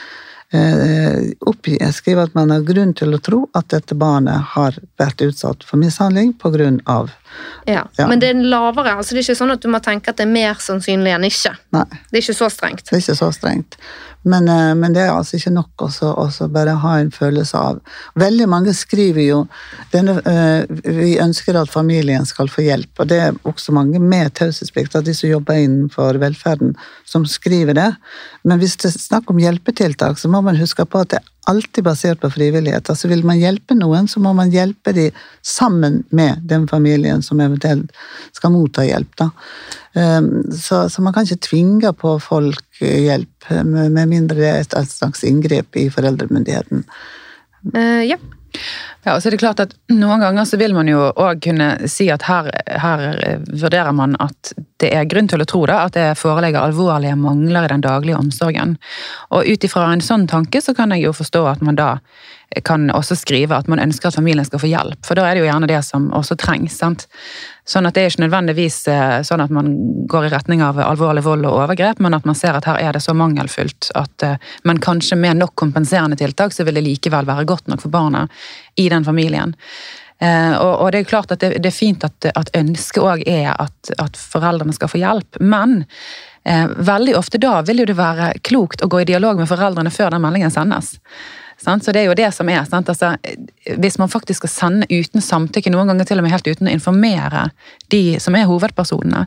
eh, oppgi, skrive at man har grunn til å tro at dette barnet har vært utsatt for mishandling av Ja. Ja. Men det er lavere, altså det er ikke sånn at du må tenke at det er mer sannsynlig enn ikke. Nei, Det er ikke så strengt. det er ikke så strengt. Men, eh, men det er altså ikke nok også også bare ha en følelse av Veldig mange skriver jo denne, eh, Vi ønsker at familien skal få hjelp, og det er også mange med taushetsplikt, av de som jobber innenfor velferden, som skriver det. Men hvis det er snakk om hjelpetiltak, så må man huske på at det alltid basert på frivillighet. Altså Vil man hjelpe noen, så må man hjelpe dem sammen med den familien som eventuelt skal motta hjelp. da. Um, Så, så man kan ikke tvinge på folk hjelp, med mindre det er et slags inngrep i foreldremyndigheten. Eh, ja. Ja, og så er det klart at Noen ganger så vil man jo òg kunne si at her, her vurderer man at det er grunn til å tro da, at det foreligger alvorlige mangler i den daglige omsorgen. Og ut ifra en sånn tanke så kan jeg jo forstå at man da kan også skrive at man ønsker at familien skal få hjelp, for da er det jo gjerne det som også trengs. sant? Sånn at det er ikke nødvendigvis eh, sånn at man går i retning av alvorlig vold og overgrep, men at man ser at her er det så mangelfullt at eh, Men kanskje med nok kompenserende tiltak, så vil det likevel være godt nok for barna i den familien. Eh, og, det er klart at det, er fint at, at ønsket òg er at, at, foreldrene skal få hjelp, men veldig ofte da vil jo det være klokt å gå i dialog med foreldrene før den meldingen sendes. Så det er jo det som er. Altså, hvis man faktisk skal sende uten samtykke, noen ganger til og med helt uten å informere de som er hovedpersonene,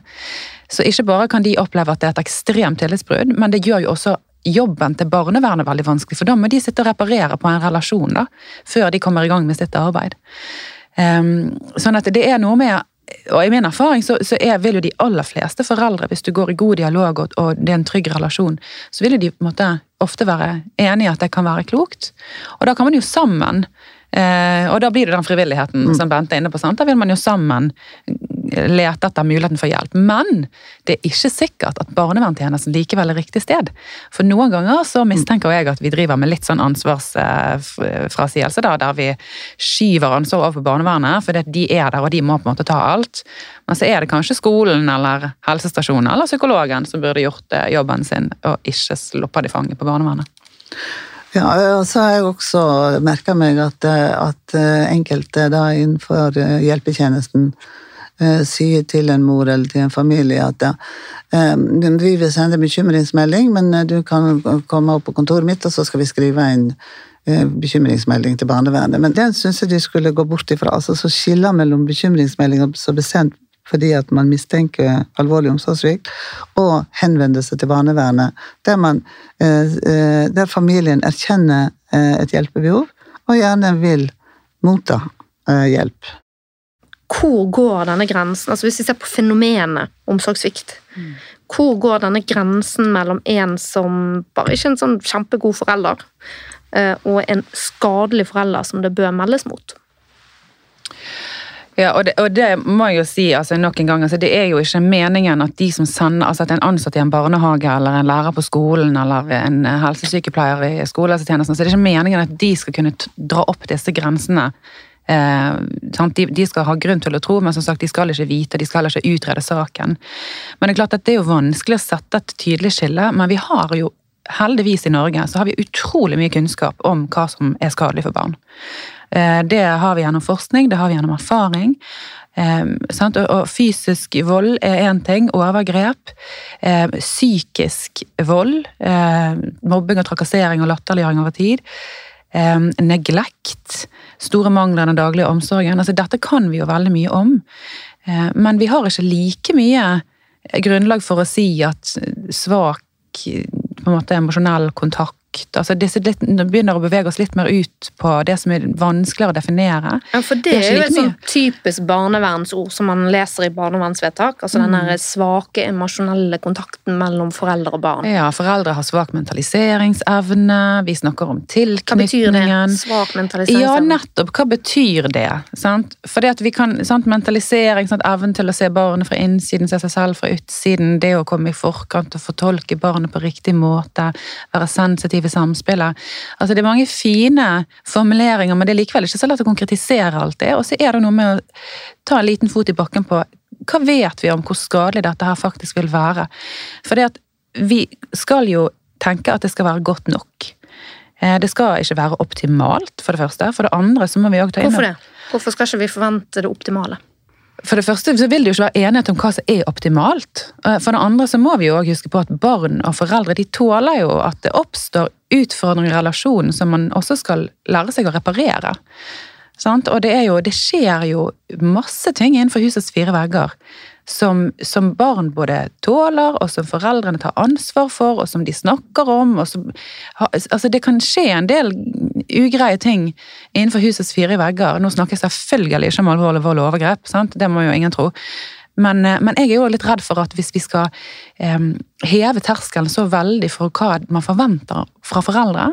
så ikke bare kan de oppleve at det er et ekstremt tillitsbrudd, men det gjør jo også jobben til barnevernet veldig vanskelig. For da må de sitte og reparere på en relasjon da, før de kommer i gang med sitt arbeid. Um, sånn at det er noe med og I min erfaring så, så er, vil jo de aller fleste foreldre, hvis du går i god dialog og, og det er en trygg relasjon, så vil jo de på en måte ofte være enig i at det kan være klokt. Og da kan man jo sammen Eh, og da blir det den frivilligheten mm. som Bente er inne på. Sant? Da vil man jo sammen lete etter muligheten for hjelp. Men det er ikke sikkert at barnevernstjenesten likevel er riktig sted. For noen ganger så mistenker jeg at vi driver med litt sånn ansvarsfrasigelse, da, der vi skyver ansvar over på barnevernet, for de er der og de må på en måte ta alt. Men så er det kanskje skolen eller helsestasjonen eller psykologen som burde gjort eh, jobben sin, og ikke slått de fanget på barnevernet. Ja, og så har jeg også merka meg at, at, enkelte da innenfor hjelpetjenesten eh, sier til en mor eller til en familie at ja, eh, vi vil sende bekymringsmelding, men eh, du kan komme opp på kontoret mitt, og så skal vi skrive en bekymringsmelding til barnevernet. Men den syns jeg de skulle gå bort ifra. altså Så skiller mellom bekymringsmelding og blir bestemt fordi at man mistenker alvorlig omsorgssvikt, og henvende seg til barnevernet, der, man, eh, eh, der familien erkjenner eh, et hjelpebehov, og gjerne vil motta hjelp. Hvor går denne grensen, altså hvis vi ser på fenomenet omsorgssvikt, mm. hvor går denne grensen mellom en som bare ikke er en sånn kjempegod forelder, og en skadelig forelder som det bør meldes mot? Ja, og det, og det, må jeg jo si altså nok en gang, altså det er jo ikke meningen at de som sender, altså at en ansatt i en barnehage eller en lærer på skolen eller en helsesykepleier i skolehelsetjenesten, så det er ikke meningen at de skal kunne dra opp disse grensene. Eh, de, de, skal ha grunn til å tro, men som sagt, de skal ikke vite, de skal heller ikke utrede saken. Men det er klart at det er jo vanskelig å sette et tydelig skille, men vi har jo heldigvis i Norge så har vi utrolig mye kunnskap om hva som er skadelig for barn. Eh, det har vi gjennom forskning, det har vi gjennom erfaring. Og fysisk vold er én ting, overgrep. Psykisk vold, mobbing og trakassering og latterliggjøring over tid. Neglekt, store mangler i den daglige omsorgen. Altså, dette kan vi jo veldig mye om. Men vi har ikke like mye grunnlag for å si at svak på en måte emosjonell kontakt makt. altså disse litt, begynner å bevege oss litt mer ut på det som er vanskeligere å definere. Ja, for Det, det er, jo et sånn typisk barnevernsord som man leser i barnevernsvedtak. altså mm. Den svake emosjonelle kontakten mellom foreldre og barn. Ja, foreldre har svak mentaliseringsevne, vi snakker om tilknytningen. Hva betyr det? Svak mentaliseringsevne? Ja, nettopp. Hva betyr det? Sant? For det at vi kan, sant, Mentalisering, sant, evnen til å se barnet fra innsiden, se seg selv fra utsiden, det å komme i forkant og fortolke barnet på riktig måte, være sensitiv i samspillet. Altså Det er mange fine formuleringer, men det er likevel ikke så lett å konkretisere alt det. Og så er det noe med å ta en liten fot i bakken på hva vet vi om hvor skadelig dette her faktisk vil være. For det at vi skal jo tenke at det skal være godt nok. Eh, det skal ikke være optimalt, for det første. For det andre så må vi òg ta inn Hvorfor det? Hvorfor skal ikke vi forvente det optimale? For det første så vil det jo ikke være enighet om hva som er optimalt. Eh, for det andre så må vi jo også huske på at barn og foreldre de tåler jo at det oppstår utfordringer i relasjonen som man også skal lære seg å reparere. Og det, jo, det skjer jo masse ting innenfor husets fire vegger som, som, barn både tåler, og som foreldrene tar ansvar for, og som de snakker om. Som, altså det kan skje en del ugreie ting innenfor husets fire vegger. Nå snakker jeg selvfølgelig ikke om alvorlig vold og overgrep, sant? det må jo ingen tro. Men, eh, men, jeg er jo litt redd for at hvis vi skal eh, heve terskelen så veldig for hva man forventer fra foreldre,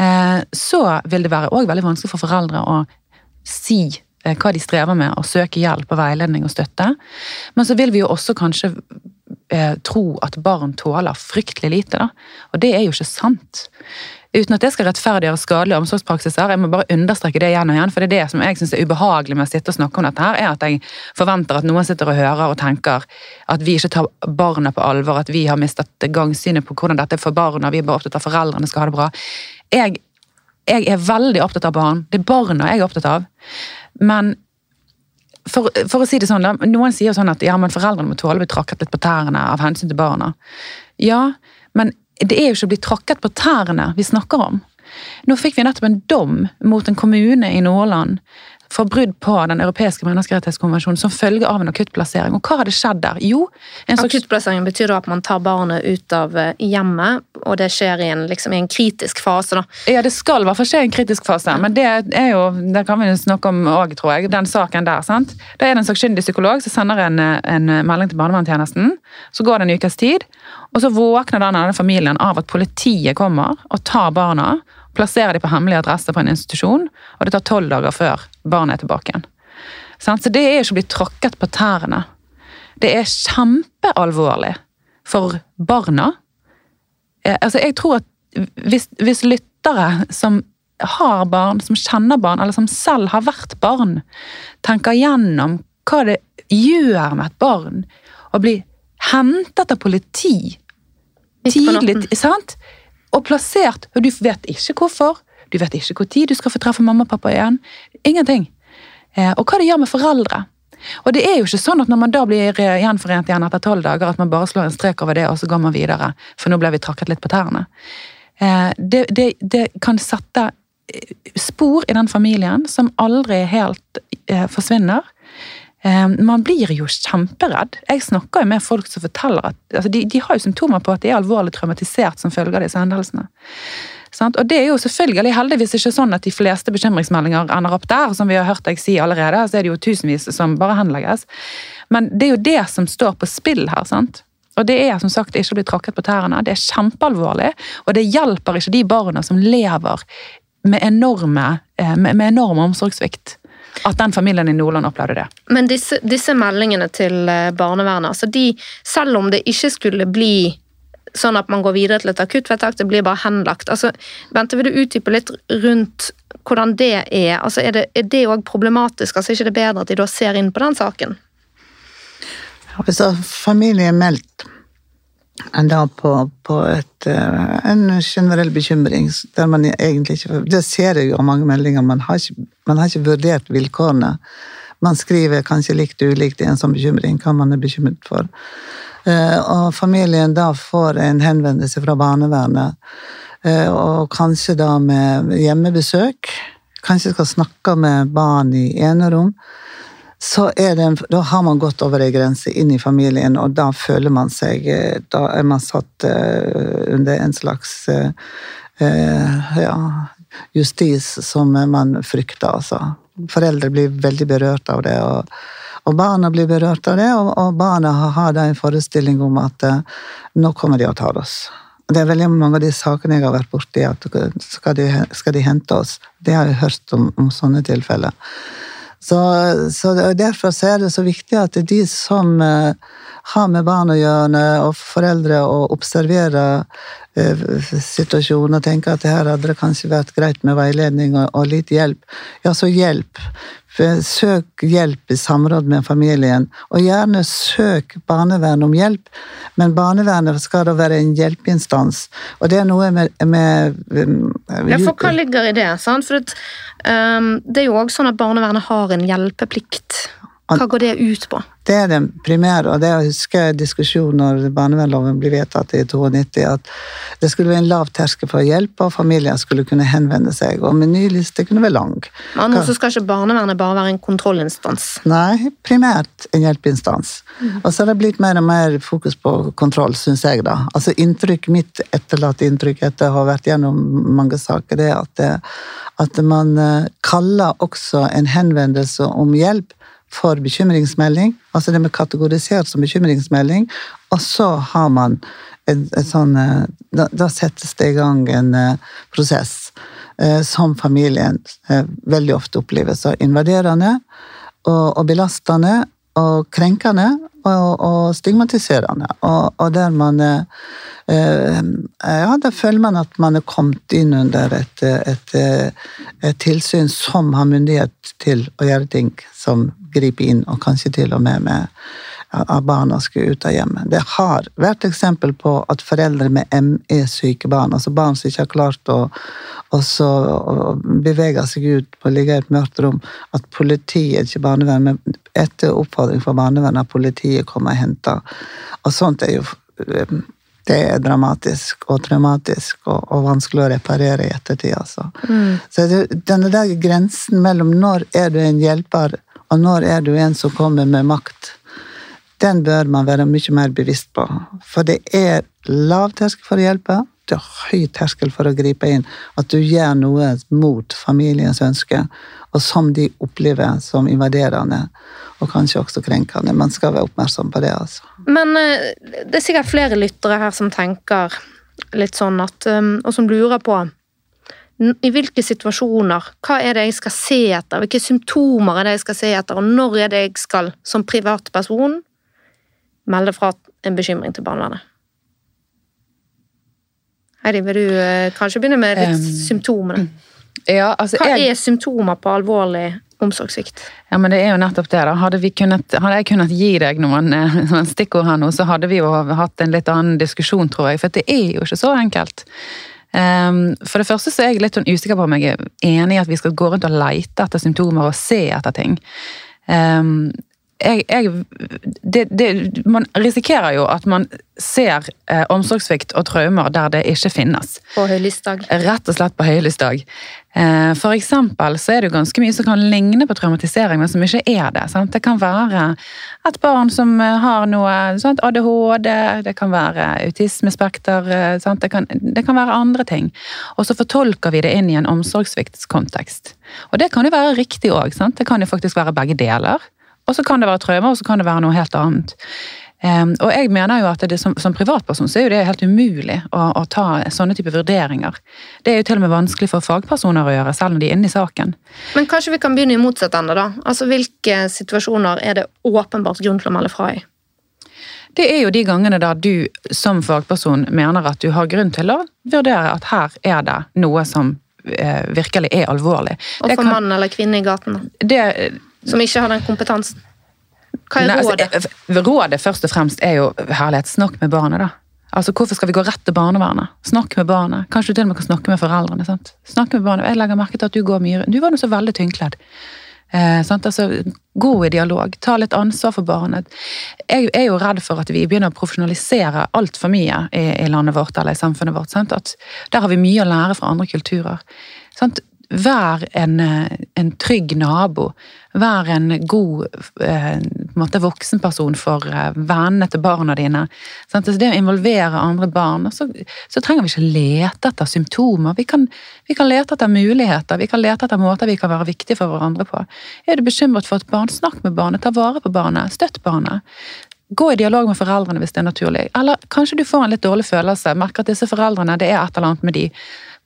eh, så vil det være òg veldig vanskelig for foreldre å si hva de strever med, og søke hjelp og veiledning og støtte. Men så vil vi jo også kanskje eh, tro at barn tåler fryktelig lite, da. Og det er jo ikke sant. Uten at det skal rettferdiggjøre skadelige omsorgspraksiser. Jeg må bare understreke det igjen og igjen, for det er det som jeg synes er ubehagelig med å sitte og snakke om dette her, er at jeg forventer at noen sitter og hører og tenker at vi ikke tar barna på alvor, at vi har mistet gangsynet på hvordan dette er for barna, vi er bare opptatt av foreldrene skal ha det bra. Jeg, jeg er veldig opptatt av barn. Det er barna jeg er opptatt av. Men for, for, å si det sånn, Noen sier sånn at ja, men foreldrene må tåle å bli tråkket litt på tærne av hensyn til barna. Ja, men det er jo ikke å bli tråkket på tærne vi snakker om. Nå fikk vi nettopp en dom mot en kommune i Nordland for brudd på Den europeiske menneskerettighetskonvensjonen som følge av en akuttplassering. Og hva hadde skjedd der? Jo, en slags... Akuttplassering betyr da at man tar barnet ut av eh, hjemmet, og det skjer i en, liksom, i en kritisk fase, da. Ja, det skal i hvert fall skje i en kritisk fase, men det er jo Det kan vi snakke om òg, tror jeg. Den saken der, sant. Da er det en sakkyndig psykolog som sender en, en melding til barnevernstjenesten. Så går det en ukes tid, og så våkner denne familien av at politiet kommer og tar barna, plasserer de på hemmelig adresse på en institusjon, og det tar tolv dager før barnet er tilbake igjen. Så det er ikke å bli tråkket på tærne. Det er kjempealvorlig for barna. Eh, altså, jeg tror at hvis, hvis lyttere som har barn, som kjenner barn, eller som selv har vært barn, tenker gjennom hva det gjør med et barn å bli hentet av politi tidlig, sant? Og plassert, og du vet ikke hvorfor. Du vet ikke når du skal få treffe mamma og pappa igjen. Ingenting. Eh, og hva det gjør med foreldre. Og det er jo ikke sånn at når man da blir gjenforent igjen etter tolv dager, at man bare slår en strek over det, og så går man videre. For nå ble vi trakket litt på tærne. Eh, det, det, det kan sette eh, spor i den familien som aldri helt forsvinner. Man blir jo kjemperedd. Jeg snakker jo med folk som forteller at altså de, de, har jo symptomer på at de er alvorlig traumatisert som følge av disse hendelsene. Og det er jo selvfølgelig heldigvis ikke sånn at de fleste bekymringsmeldinger ender opp der, som vi har hørt deg si allerede. Så er det jo tusenvis som bare henlegges. Men det er jo det som står på spill her. sant? Og det er som sagt ikke å bli tråkket på tærne. Det er kjempealvorlig, og det hjelper ikke de barna som lever med, enorme, eh, med, med enorm omsorgssvikt. At den familien i Nordland opplevde det. Men disse, disse meldingene til eh, barnevernet, altså de, selv om det ikke skulle bli sånn at man går videre til et akuttvedtak, det blir bare henlagt. Altså, Bente, vil du utdype litt rundt hvordan det er? Altså, Er det òg problematisk? Altså, Er ikke bedre at de da ser inn på den saken? Hvis familien er meldt da på, på et, eh, en generell bekymring der man egentlig ikke Det ser jeg jo av mange meldinger, man har, ikke, man har ikke vurdert vilkårene. Man skriver kanskje likt og ulikt i en sånn bekymring hva man er bekymret for. Eh, og familien da får en henvendelse fra barnevernet, eh, og kanskje da med hjemmebesøk. Kanskje skal snakke med barn i enerom. Så en, da har man gått over ei grense inn i familien, og da føler man seg eh, Da er man satt under en slags ja, justis som man frykter, altså. Foreldre blir veldig berørt av det. og og barna blir berørt av det, og, og barna har da en forestilling om at uh, nå kommer de og tar oss. Det er veldig mange av de sakene jeg har vært borti, at skal de, skal de hente oss? Det har jeg hørt om, om sånne tilfeller. Så, så, Derfor er det så viktig at de som uh, har med barn å gjøre, og foreldre, å observere uh, situasjonen og tenke at det her hadde det kanskje vært greit med veiledning og, og litt hjelp, ja, så hjelp. Søk hjelp i samråd med familien, og gjerne søk barnevern om hjelp. Men barnevernet skal da være en hjelpeinstans, og det er noe med, med Ja, for hva ligger i det? Sant? For det, um, det er jo òg sånn at barnevernet har en hjelpeplikt. Hva går det ut på? Det er den primære, og det husker jeg diskusjonen når barnevernloven ble vedtatt i 92, at det skulle være en lav terskel for hjelp, og familier skulle kunne henvende seg. Og menyliste kunne være lang. Men nå skal ikke barnevernet bare være en kontrollinstans? Nei, primært en hjelpeinstans. Mm. Og så har det blitt mer og mer fokus på kontroll, syns jeg, da. Altså inntrykk, Mitt etterlatte inntrykk etter å ha vært gjennom mange saker, det er at, det, at man eh, kaller også en henvendelse om hjelp for bekymringsmelding, altså det med kategorisert som bekymringsmelding, og så har man en, en sånn eh, da, da, settes det i gang en uh, prosess uh, som familien uh, veldig ofte opplever så invaderende og, og belastende og krenkende, og, og stigmatiserende. Og, og der man eh, eh, Ja, da føler man at man er kommet inn under et, et, et tilsyn som har myndighet til å gjøre ting som griper inn, og kanskje til og med med at barna skulle ut av hjemmet. Det har vært eksempel på at foreldre med ME-syke barn, altså barn som ikke har klart å, å bevege seg ut på å ligge i et mørkt rom, at politiet, ikke barnevern, men etter oppfordring fra barnevernet, at politiet kommer og henter. Og sånt er jo det er dramatisk og traumatisk og, og vanskelig å reparere i ettertid. Altså. Mm. Så det, denne der grensen mellom når er du en hjelper, og når er du en som kommer med makt, den bør man være mye mer bevisst på. For det er lav terskel for å hjelpe, det er høy terskel for å gripe inn. At du gjør noe mot familiens ønske, og som de opplever som invaderende og kanskje også krenkende. Man skal være oppmerksom på det. altså. Men eh, det er sikkert flere lyttere her som tenker litt sånn at um, Og som lurer på i hvilke situasjoner, hva er det jeg skal se etter, hvilke symptomer er det jeg skal se etter, og når er det jeg skal, som privatperson, melde fra en bekymring til barnevernet? Heidi, vil du uh, kanskje begynne med litt um, symptomene? Ja, altså, Hva jeg, er symptomer på alvorlig omsorgssvikt? Ja, men Det er jo nettopp det. da. Hadde, kunnet, hadde jeg kunnet gi deg noen, eh, (laughs) noen, stikkord her nå, så hadde vi jo hatt en litt annen diskusjon, tror jeg. For det er jo ikke så enkelt. Um, for det første så er jeg litt sånn usikker på om jeg er enig i at vi skal gå rundt og leite etter symptomer og se etter ting. Um, jeg, jeg, det, det, man risikerer jo at man ser eh, omsorgssvikt og traumer der det ikke finnes. På høylysdag. Rett og slett på høylysdag. Eh, for eksempel så er det jo ganske mye som kan ligne på traumatisering, men som ikke er det. Sant? Det kan være et barn som eh, har noe sant? ADHD, det kan være autismespekter, eh, det kan, det, kan, være andre ting. Og så fortolker vi det inn i en omsorgssviktskontekst. Og det kan jo være riktig òg. Det kan jo faktisk være begge deler. Og så kan det være traumer, og så kan det være noe helt annet. Um, og jeg mener jo at det, som, som, privatperson så er jo det helt umulig å, å, ta sånne type vurderinger. Det er jo til og med vanskelig for fagpersoner å gjøre, selv om de er inne i saken. Men kanskje vi kan begynne i motsatt ende, da. Altså Hvilke situasjoner er det åpenbart grunn til å melde fra i? Det er jo de gangene der du som fagperson mener at du har grunn til å vurdere at her er det noe som eh, virkelig er alvorlig. Og for mann eller kvinne i gaten? Det, som ikke har den kompetansen? Hva er Nei, rådet? Altså, rådet først og fremst er jo herlighet, snakk med barnet, da. Altså, Hvorfor skal vi gå rett til barnevernet? Snakk med barnet. Kanskje du til og med kan snakke med foreldrene. sant? Snakk med barnet. Jeg legger merke til at du går mye Du var nå så veldig tynnkledd. Eh, altså, gå i dialog. Ta litt ansvar for barnet. Jeg er jo redd for at vi begynner å profesjonalisere altfor mye i, i, landet vårt eller i samfunnet vårt. Sant? At Der har vi mye å lære fra andre kulturer. Sant? Vær en, en, trygg nabo. Vær en god eh, måte, voksenperson for eh, vennene til barna dine. Sant? Altså det å involvere andre barn. Så, så, trenger vi ikke lete etter symptomer. Vi kan, vi kan, lete etter muligheter. Vi kan lete etter måter vi kan være viktige for hverandre på. Er du bekymret for et barn, snakk med barnet. Ta vare på barnet. Støtt barnet. Gå i dialog med foreldrene hvis det er naturlig. Eller kanskje du får en litt dårlig følelse. Merker at disse foreldrene, det er et eller annet med de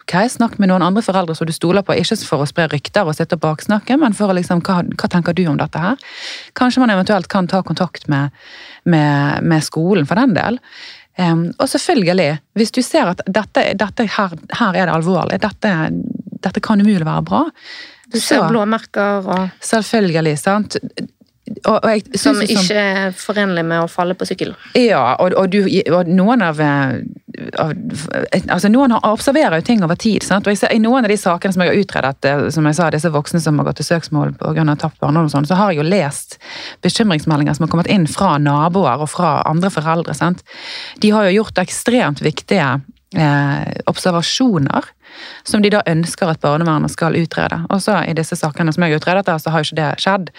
ok, snakk med noen andre foreldre som du stoler på, ikke for å spre rykter og sitte og baksnakke, men for å liksom, hva, hva, tenker du om dette her? Kanskje man eventuelt kan ta kontakt med, med, med skolen for den del. Um, og selvfølgelig, hvis du ser at dette, dette her, her, er det alvorlig, dette, dette kan umulig være bra. Du ser blåmerker og Selvfølgelig. sant? Og, og jeg, som ikke som, er forenlig med å falle på sykkel. Ja, og, og, du, og noen av, av, altså Noen observerer jo ting over tid. Sant? og jeg ser, I noen av de sakene som jeg har utredet, eh, som jeg sa, disse voksne som har gått til søksmål pga. tapt barndom, sånn, så har jeg jo lest bekymringsmeldinger som har kommet inn fra naboer og fra andre foreldre. Sant? De har jo gjort ekstremt viktige eh, observasjoner som de da ønsker at barnevernet skal utrede. Og så I disse sakene som jeg har utredet, så har jo ikke det skjedd.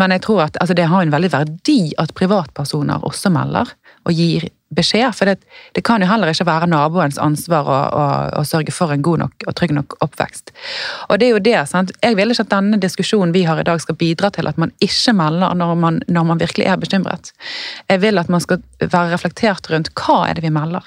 Men jeg tror at altså, det har en veldig verdi at privatpersoner også melder og gir beskjed. For det, det kan jo heller ikke være naboens ansvar å, å, å, sørge for en god nok og trygg nok oppvekst. Og det er jo det, sant? Jeg vil ikke at denne diskusjonen vi har i dag skal bidra til at man ikke melder når man, når man virkelig er bekymret. Jeg vil at man skal være reflektert rundt hva er det vi melder.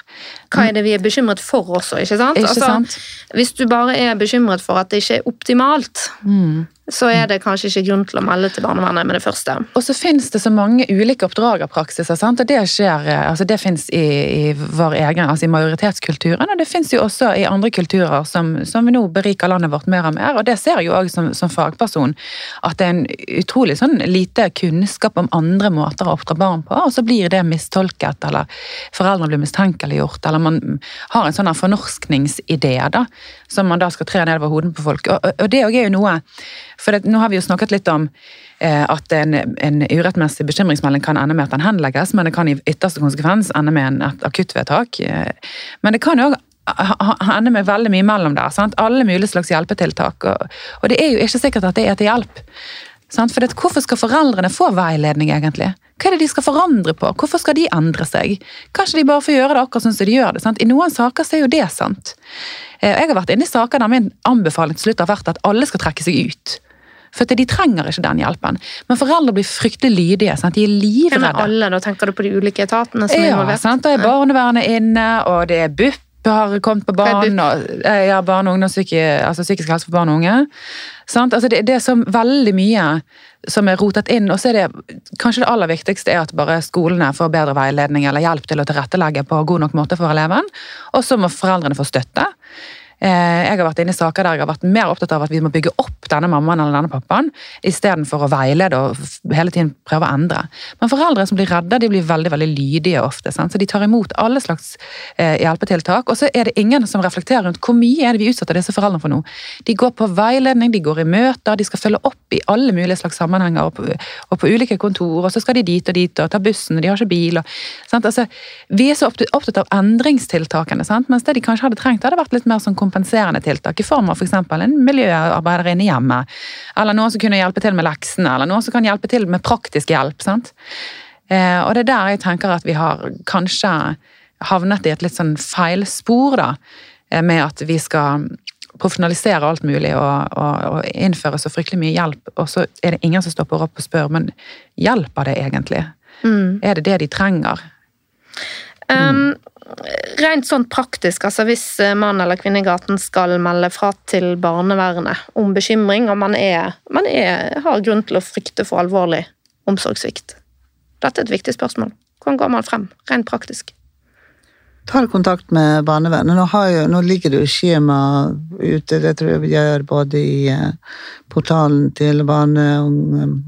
Hva er det vi er bekymret for også, ikke sant? Ikke Altså, sant? hvis du bare er bekymret for at det ikke er optimalt, Mm. så er det kanskje ikke grunn til å melde til barnevernet med det første. Og så finnes det så mange ulike oppdragerpraksiser, sant? og det skjer, eh, altså det finnes i, i vår egen, altså i majoritetskulturen, og det finnes jo også i andre kulturer som, som vi nå beriker landet vårt mer og mer, og det ser jeg jo også som, som fagperson, at det er en utrolig sånn lite kunnskap om andre måter å oppdra barn på, og så blir det mistolket, eller foreldrene blir mistenkeliggjort, eller man har en sånn fornorskningsidé da, som man da skal tre nedover hodet på folk, og, og, det er jo noe, for det, nå har vi jo snakket litt om eh, at en, en urettmessig bekymringsmelding kan ende med at den henlegges, men det kan i ytterste konsekvens ende med en, et akuttvedtak. Men det kan jo også ende med veldig mye mellom der. Sant? Alle mulige slags hjelpetiltak. Og, og det er jo ikke sikkert at det er til hjelp. Sant? For det, hvorfor skal foreldrene få veiledning, egentlig? Hva er det de skal forandre på? Hvorfor skal de endre seg? Kanskje de bare får gjøre det akkurat sånn som de gjør det. Sant? I noen saker så er jo det sant. Eh, Jeg har vært inne i saker der min anbefaling til slutt har vært at alle skal trekke seg ut. For de trenger ikke den hjelpen. Men foreldre blir fryktelig lydige. Sant? De er livredde. Ja, men alle? Da tenker du på de ulike etatene som er Ja, involvert? sant? Da er barnevernet inne, og det er BUP har kommet på er og- eh, Ja, barn og ungdomspsyki, altså psykisk helse for barn og unge. Sant? Altså det, det er så veldig mye som er rotet inn, og så er det kanskje det aller viktigste er at bare skolene får bedre veiledning eller hjelp til å tilrettelegge på god nok måte for eleven, og så må foreldrene få støtte. Eh, Jeg har vært inne i saker der jeg har vært mer opptatt av at vi må bygge opp denne mammaen eller denne pappaen, istedenfor å veilede og hele tiden prøve å endre. Men foreldre som blir redde, de blir veldig veldig lydige ofte. Sant? Så de tar imot alle slags eh, hjelpetiltak. Og så er det ingen som reflekterer rundt hvor mye er det vi utsetter disse foreldrene for nå. De går på veiledning, de går i møter, de skal følge opp i alle mulige slags sammenhenger, og på, og på ulike kontor, og så skal de dit og dit og ta bussen, og de har ikke bil. Og? Altså, vi er så opptatt- av endringstiltakene, sant? mens det de kanskje hadde trengt, hadde vært litt mer sånn kompenserende tiltak, i form av f.eks. en miljøarbeider inne i hjemmet, eller noen som kunne hjelpe til med leksene, eller noen som kan hjelpe til med praktisk hjelp. sant? Eh, og det er der jeg tenker at vi har kanskje havnet i et litt sånn feilspor, da, eh, med at vi skal profesjonalisere alt mulig og, og, og innføre så fryktelig mye hjelp, og så er det ingen som stopper opp og spør, men hjelper det egentlig? Mm. Er det det de trenger? Um, rent sånn praktisk, altså hvis eh, mann eller kvinne i gaten skal melde fra til barnevernet om bekymring, og man, er, man er, har grunn til å frykte for alvorlig omsorgssvikt. Dette er et viktig spørsmål. Hvordan går man frem, rent praktisk? tar kontakt med barnevernet. Nå, har jo, nå ligger det jo skjema ute, det tror jeg vi gjør både i eh, portalen til barne, ung-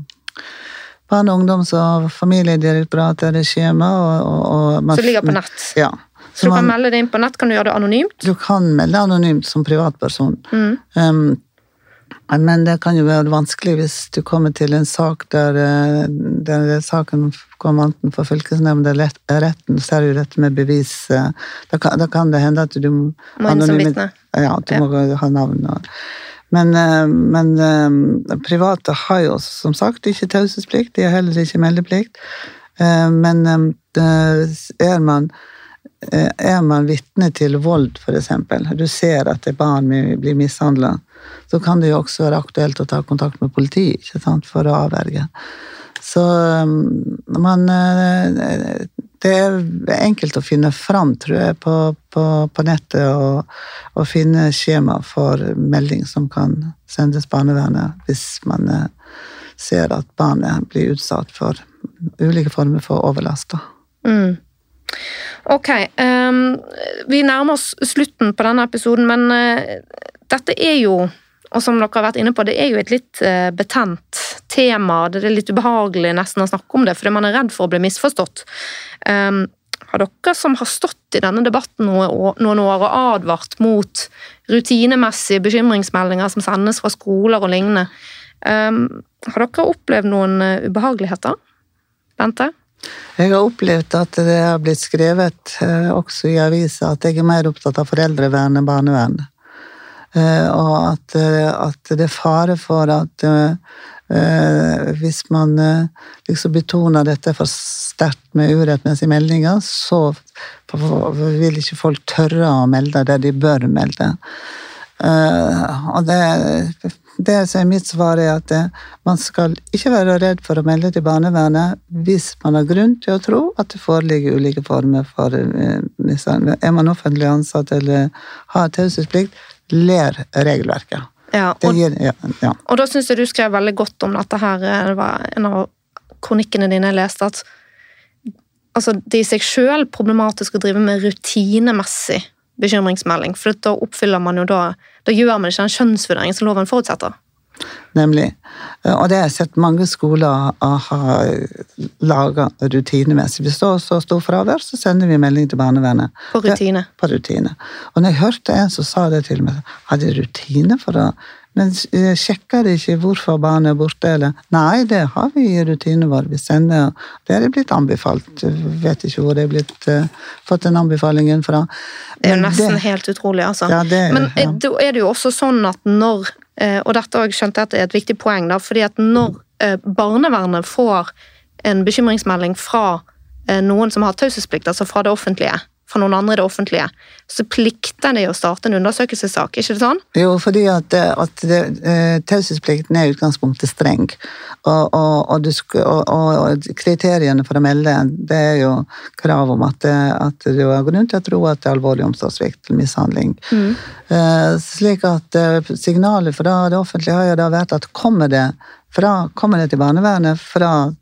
barne-, ungdoms- og familiedirektoratet, er det skjema. Og, og, og man- Som ligger på nett. Ja. Så du kan man- melde det inn på nett, kan du gjøre det anonymt? Du kan melde anonymt som privatperson. Mm. Um, men det kan jo være vanskelig hvis du kommer til en sak der, eh, der saken kommer enten for fylkesnemnda eller rett- retten, så er det jo dette med bevis eh, Da kan, da kan det hende at du må vitne. Ja, du må ha navn. Og, men eh, men eh, private har jo som sagt ikke taushetsplikt, de har heller ikke meldeplikt. Eh, Men eh, er man eh, er man vitne til vold, f.eks., du ser at et barn blir mishandla, så kan det jo også være aktuelt å ta kontakt med politiet for å avverge. Så um, man eh, Det er enkelt å finne fram, tror jeg, på, på, på nettet og, og finne skjema for melding som kan sendes barnevernet hvis man eh, ser at barnet blir utsatt for ulike former for overlast. da. Mm. Ok, um, vi nærmer oss slutten på denne episoden, men uh, dette er jo, og som dere har vært inne på, det er jo et litt eh, betent tema. Det er litt ubehagelig nesten å snakke om det, fordi man er redd for å bli misforstått. Um, har dere som har stått i denne debatten noen år og advart mot rutinemessige bekymringsmeldinger som sendes fra skoler og lignende, um, har dere opplevd noen eh, ubehageligheter? Bente? Jeg har opplevd at det har blitt skrevet eh, også i aviser at jeg er mer opptatt av foreldrevern enn barnevern. Eh, og at, eh, at det er fare for at hvis man liksom betoner dette for sterkt med urettmessige meldinger, så vil ikke folk tørre å melde det de bør melde. Og det det som er mitt svar, er at eh, man skal ikke være redd for å melde til barnevernet hvis man har grunn til å tro at det foreligger ulike former for eh, mishandling. Er man offentlig ansatt eller har taushetsplikt, ler regelverket. Ja, Det og, gir, ja, ja. og da syns jeg du skrev veldig godt om dette her. Det var en av kronikkene dine jeg leste, at altså, det i seg sjøl problematisk å drive med rutinemessig bekymringsmelding. For da oppfyller man jo da Da gjør man ikke den skjønnsvurderingen som loven forutsetter. Nemlig. Eh, Og det har jeg sett mange skoler har laga rutinemessig. Hvis det er så stor fravær, så sender vi melding til barnevernet. På rutine. På rutine. Og når jeg hørte en som sa det til meg, hadde rutine for å Men eh, sjekker ikke hvorfor barnet er borte, eller Nei, det har vi i rutinen vår. Vi sender Det er blitt anbefalt. Jeg vet ikke hvor det er blitt uh, fått den anbefalingen fra. Det er jo nesten nesten helt utrolig, altså. Ja, det, Men eh, ja. da er det jo også sånn at når Og dette har jeg skjønt at det er et viktig poeng, da, fordi at når barnevernet får en bekymringsmelding fra noen som har taushetsplikt, altså fra det offentlige, fra noen andre i det offentlige, så plikter de å starte en undersøkelsessak, ikke det sånn? Jo, fordi at, det- at eh, taushetsplikten er i utgangspunktet streng. Og, og, og, du og, kriteriene for å melde, det er jo krav om at, det, at du har grunn til å tro at det er alvorlig omsorgssvikt eller mishandling. Mm. slik at eh, signalet fra det offentlige har jo da vært at kommer det, fra, kommer det til barnevernet fra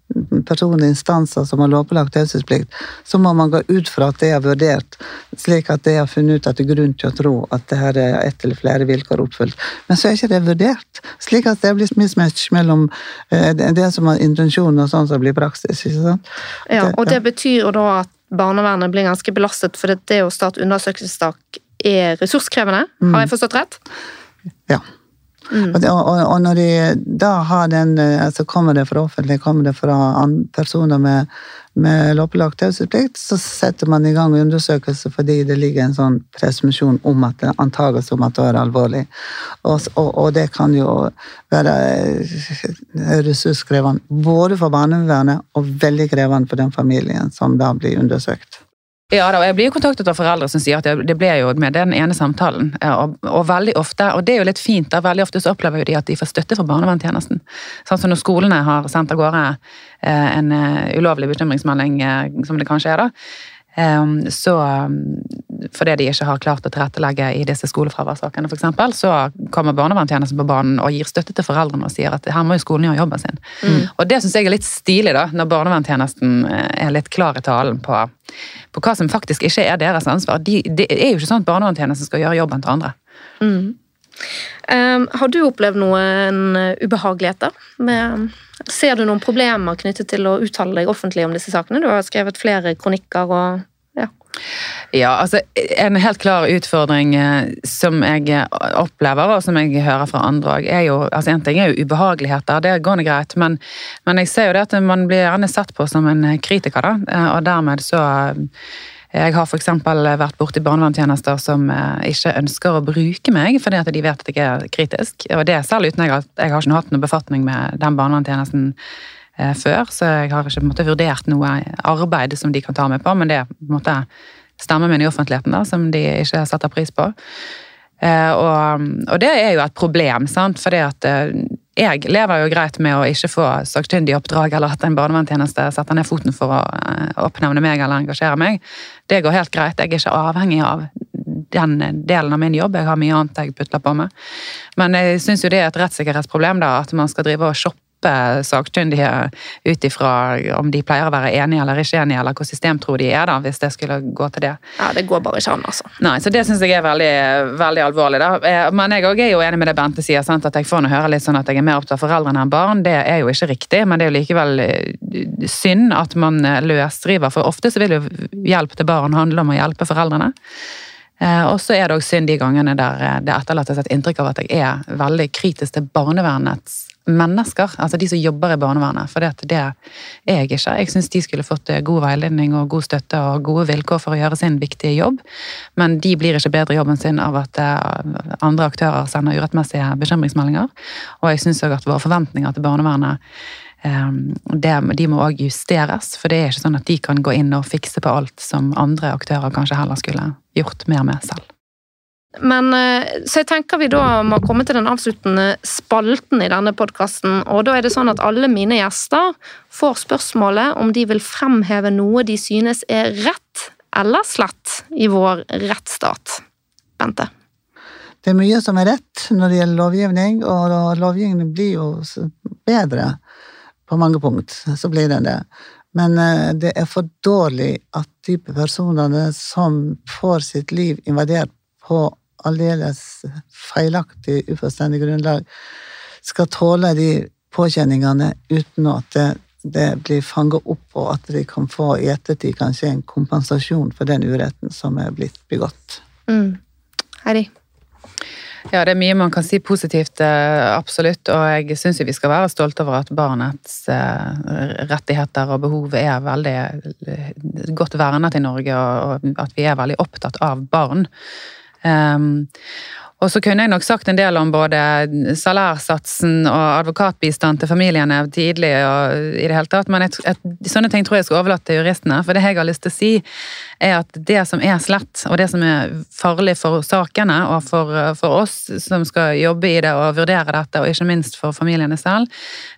personlige instanser som har lovpålagt taushetsplikt, så må man gå ut fra at det er vurdert, slik at det har funnet ut at det er grunn til å tro at det her er ett eller flere vilkår oppfylt. Men så er ikke det vurdert, slik at det blir mismatch mellom eh, det det som er intensjonen og sånn som blir praksis. ikke sant? Ja, og det betyr jo da at barnevernet blir ganske belastet, for det å starte undersøkelsessak er ressurskrevende. Har jeg forstått rett? Ja. Og, og, og når de da har den altså Kommer det fra offentlig, kommer det fra personer med, med lovpålagt taushetsplikt, så setter man i gang undersøkelse fordi det ligger en sånn presumpsjon om at det antages om at det er alvorlig. Og, og det kan jo være eh, ressurskrevende både for barnevernet og veldig krevende for den familien som da blir undersøkt. Ja da, og jeg blir jo kontaktet av foreldre som sier at det, ble jo med den ene samtalen. eh, Og, og veldig ofte, og det er jo litt fint, da, veldig ofte så opplever jo de at de får støtte fra barnevernstjenesten. Sånn som når skolene har sendt av gårde eh, en eh, ulovlig bekymringsmelding, som det kanskje er da, så um, fordi de ikke har klart å tilrettelegge i disse skolefraværssakene f.eks., så kommer barnevernstjenesten på banen og gir støtte til foreldrene og sier at her må jo skolen gjøre jobben sin. Og det syns jeg er litt stilig, da, når barnevernstjenesten eh, er litt klar i talen på, på hva som faktisk ikke er deres ansvar. De, det er jo ikke sånn at barnevernstjenesten skal gjøre jobben til andre. Um, har du opplevd noen uh, ubehageligheter? Ser du noen problemer knyttet til å uttale deg offentlig om disse sakene? Du har skrevet flere kronikker og ja. Ja, altså En helt klar utfordring eh, som jeg eh, opplever, og som jeg hører fra andre òg, er jo altså En ting er jo ubehageligheter, det går nå greit, men, men jeg ser jo det at man blir gjerne sett på som en kritiker, da. eh, Og dermed så eh, Jeg har f.eks. vært borti barnevernstjenester som eh, ikke ønsker å bruke meg fordi at de vet at jeg er kritisk. Og det selv uten at jeg har ikke hatt noen befatning med den barnevernstjenesten eh, før, så jeg har ikke måte, vurdert noe arbeid som de kan ta meg på, men det er på en måte stemmen min i offentligheten da, som de ikke setter pris på. Eh, og, og det er jo et problem, sant? fordi at jeg lever jo greit med å ikke få sakkyndig oppdrag, eller at en barnevernstjeneste setter ned foten for å eh, oppnevne meg eller engasjere meg. Det går helt greit. Jeg er ikke avhengig av den delen av min jobb. Jeg har mye annet jeg putler på med. Men jeg syns jo det er et rettssikkerhetsproblem da, at man skal drive og shoppe sakkyndige ut ifra om de pleier å være enige eller ikke enige, eller hvor systemtro de er, da, hvis det skulle gå til det. ja, det går bare ikke an, altså. Nei, så Det syns jeg er veldig, veldig alvorlig. da. Eh, Men jeg er jo enig med det Bente sier, sant? at jeg får nå høre litt sånn at jeg er mer opptatt av foreldrene enn barn. Det er jo ikke riktig, men det er jo likevel eh, synd at man eh, løsriver. For ofte så vil jo hjelp til barn handle om å hjelpe foreldrene. Og så er det også synd de gangene der det etterlates et inntrykk av at jeg er veldig kritisk til barnevernets mennesker, altså de som jobber i barnevernet. For det, er jeg ikke. Jeg syns de skulle fått eh, god veiledning og god støtte og gode vilkår for å gjøre sin viktige jobb, men de blir ikke bedre i jobben sin av at eh, andre aktører sender urettmessige bekymringsmeldinger. Og jeg syns òg at våre forventninger til barnevernet eh, de må òg justeres, for det er ikke sånn at de kan gå inn og fikse på alt som andre aktører kanskje heller skulle gjort mer med selv. Men eh, Så jeg tenker vi da må komme til den avsluttende spalten i denne podkasten. Og da er det sånn at alle mine gjester får spørsmålet om de vil fremheve noe de synes er rett eller slett i vår rettsstat. Bente? Det er mye som er rett når det gjelder lovgivning, og lovgivningen blir jo bedre på mange punkt. Så blir den det. Men eh, det er for dårlig at de personene som får sitt liv invadert på aldeles feilaktig, uforstendig grunnlag, skal tåle de påkjenningene uten at det, det blir fanget opp, og at de kan få i ettertid kanskje en kompensasjon for den uretten som er blitt begått. Mm. Heidi? Ja, det er mye man kan si positivt, eh, absolutt. Og jeg syns vi skal være stolte over at barnets eh, rettigheter og behov er veldig eh, godt vernet i Norge, og at vi er veldig opptatt av barn. Um, og så kunne jeg nok sagt en del om både salærsatsen og advokatbistand til familiene tidlig og i det hele tatt, men et, et, sånne ting tror jeg skal overlate til juristene. For det jeg har lyst til å si, er at det som er slett, og det som er farlig for sakene og for, for oss som skal jobbe i det og vurdere dette, og ikke minst for familiene selv,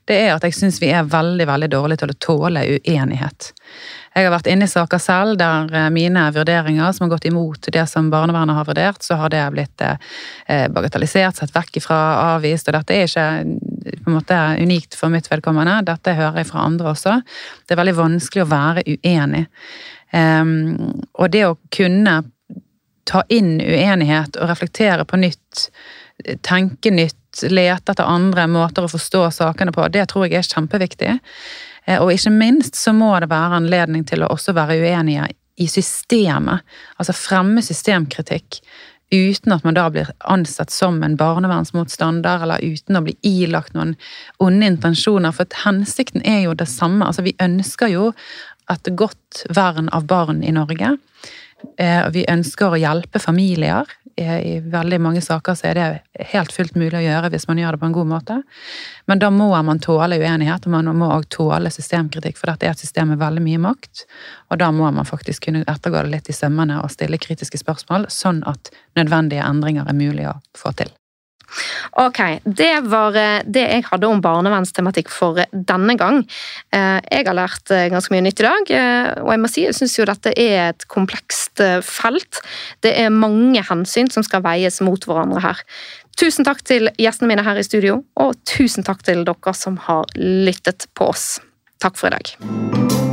det er at jeg syns vi er veldig, veldig dårlige til å tåle uenighet. Jeg har vært inne i saker selv der eh, mine vurderinger som har gått imot det som barnevernet har vurdert, så har det blitt eh, bagatellisert, sett vekk ifra, avvist. Og dette er ikke på en måte unikt for mitt vedkommende, dette hører jeg fra andre også. Det er veldig vanskelig å være uenig. Um, og det å kunne ta inn uenighet og reflektere på nytt, tenke nytt, lete etter andre måter å forstå sakene på, det tror jeg er kjempeviktig. Eh, og ikke minst så må det være anledning til å også være uenige i systemet. Altså fremme systemkritikk uten at man da blir ansett som en barnevernsmotstander, eller uten å bli ilagt noen onde intensjoner. For hensikten er jo det samme. Altså, vi ønsker jo et godt vern av barn i Norge. Eh, vi ønsker å hjelpe familier i veldig mange saker så er det helt fullt mulig å gjøre hvis man gjør det på en god måte. Men da må man tåle uenighet, og man må også tåle systemkritikk, for dette er et system med veldig mye makt. Og da må man faktisk kunne ettergå det litt i sømmene og stille kritiske spørsmål, sånn at nødvendige endringer er mulig å få til. Ok, det var eh, det jeg hadde om barnevernstematikk for denne gang. Eh, jeg har lært eh, ganske mye nytt i dag, og jeg må si jeg syns jo dette er et komplekst felt. Det er mange hensyn som skal veies mot hverandre her. Tusen takk til gjestene mine her i studio, og tusen takk til dere som har lyttet på oss. Takk for i dag.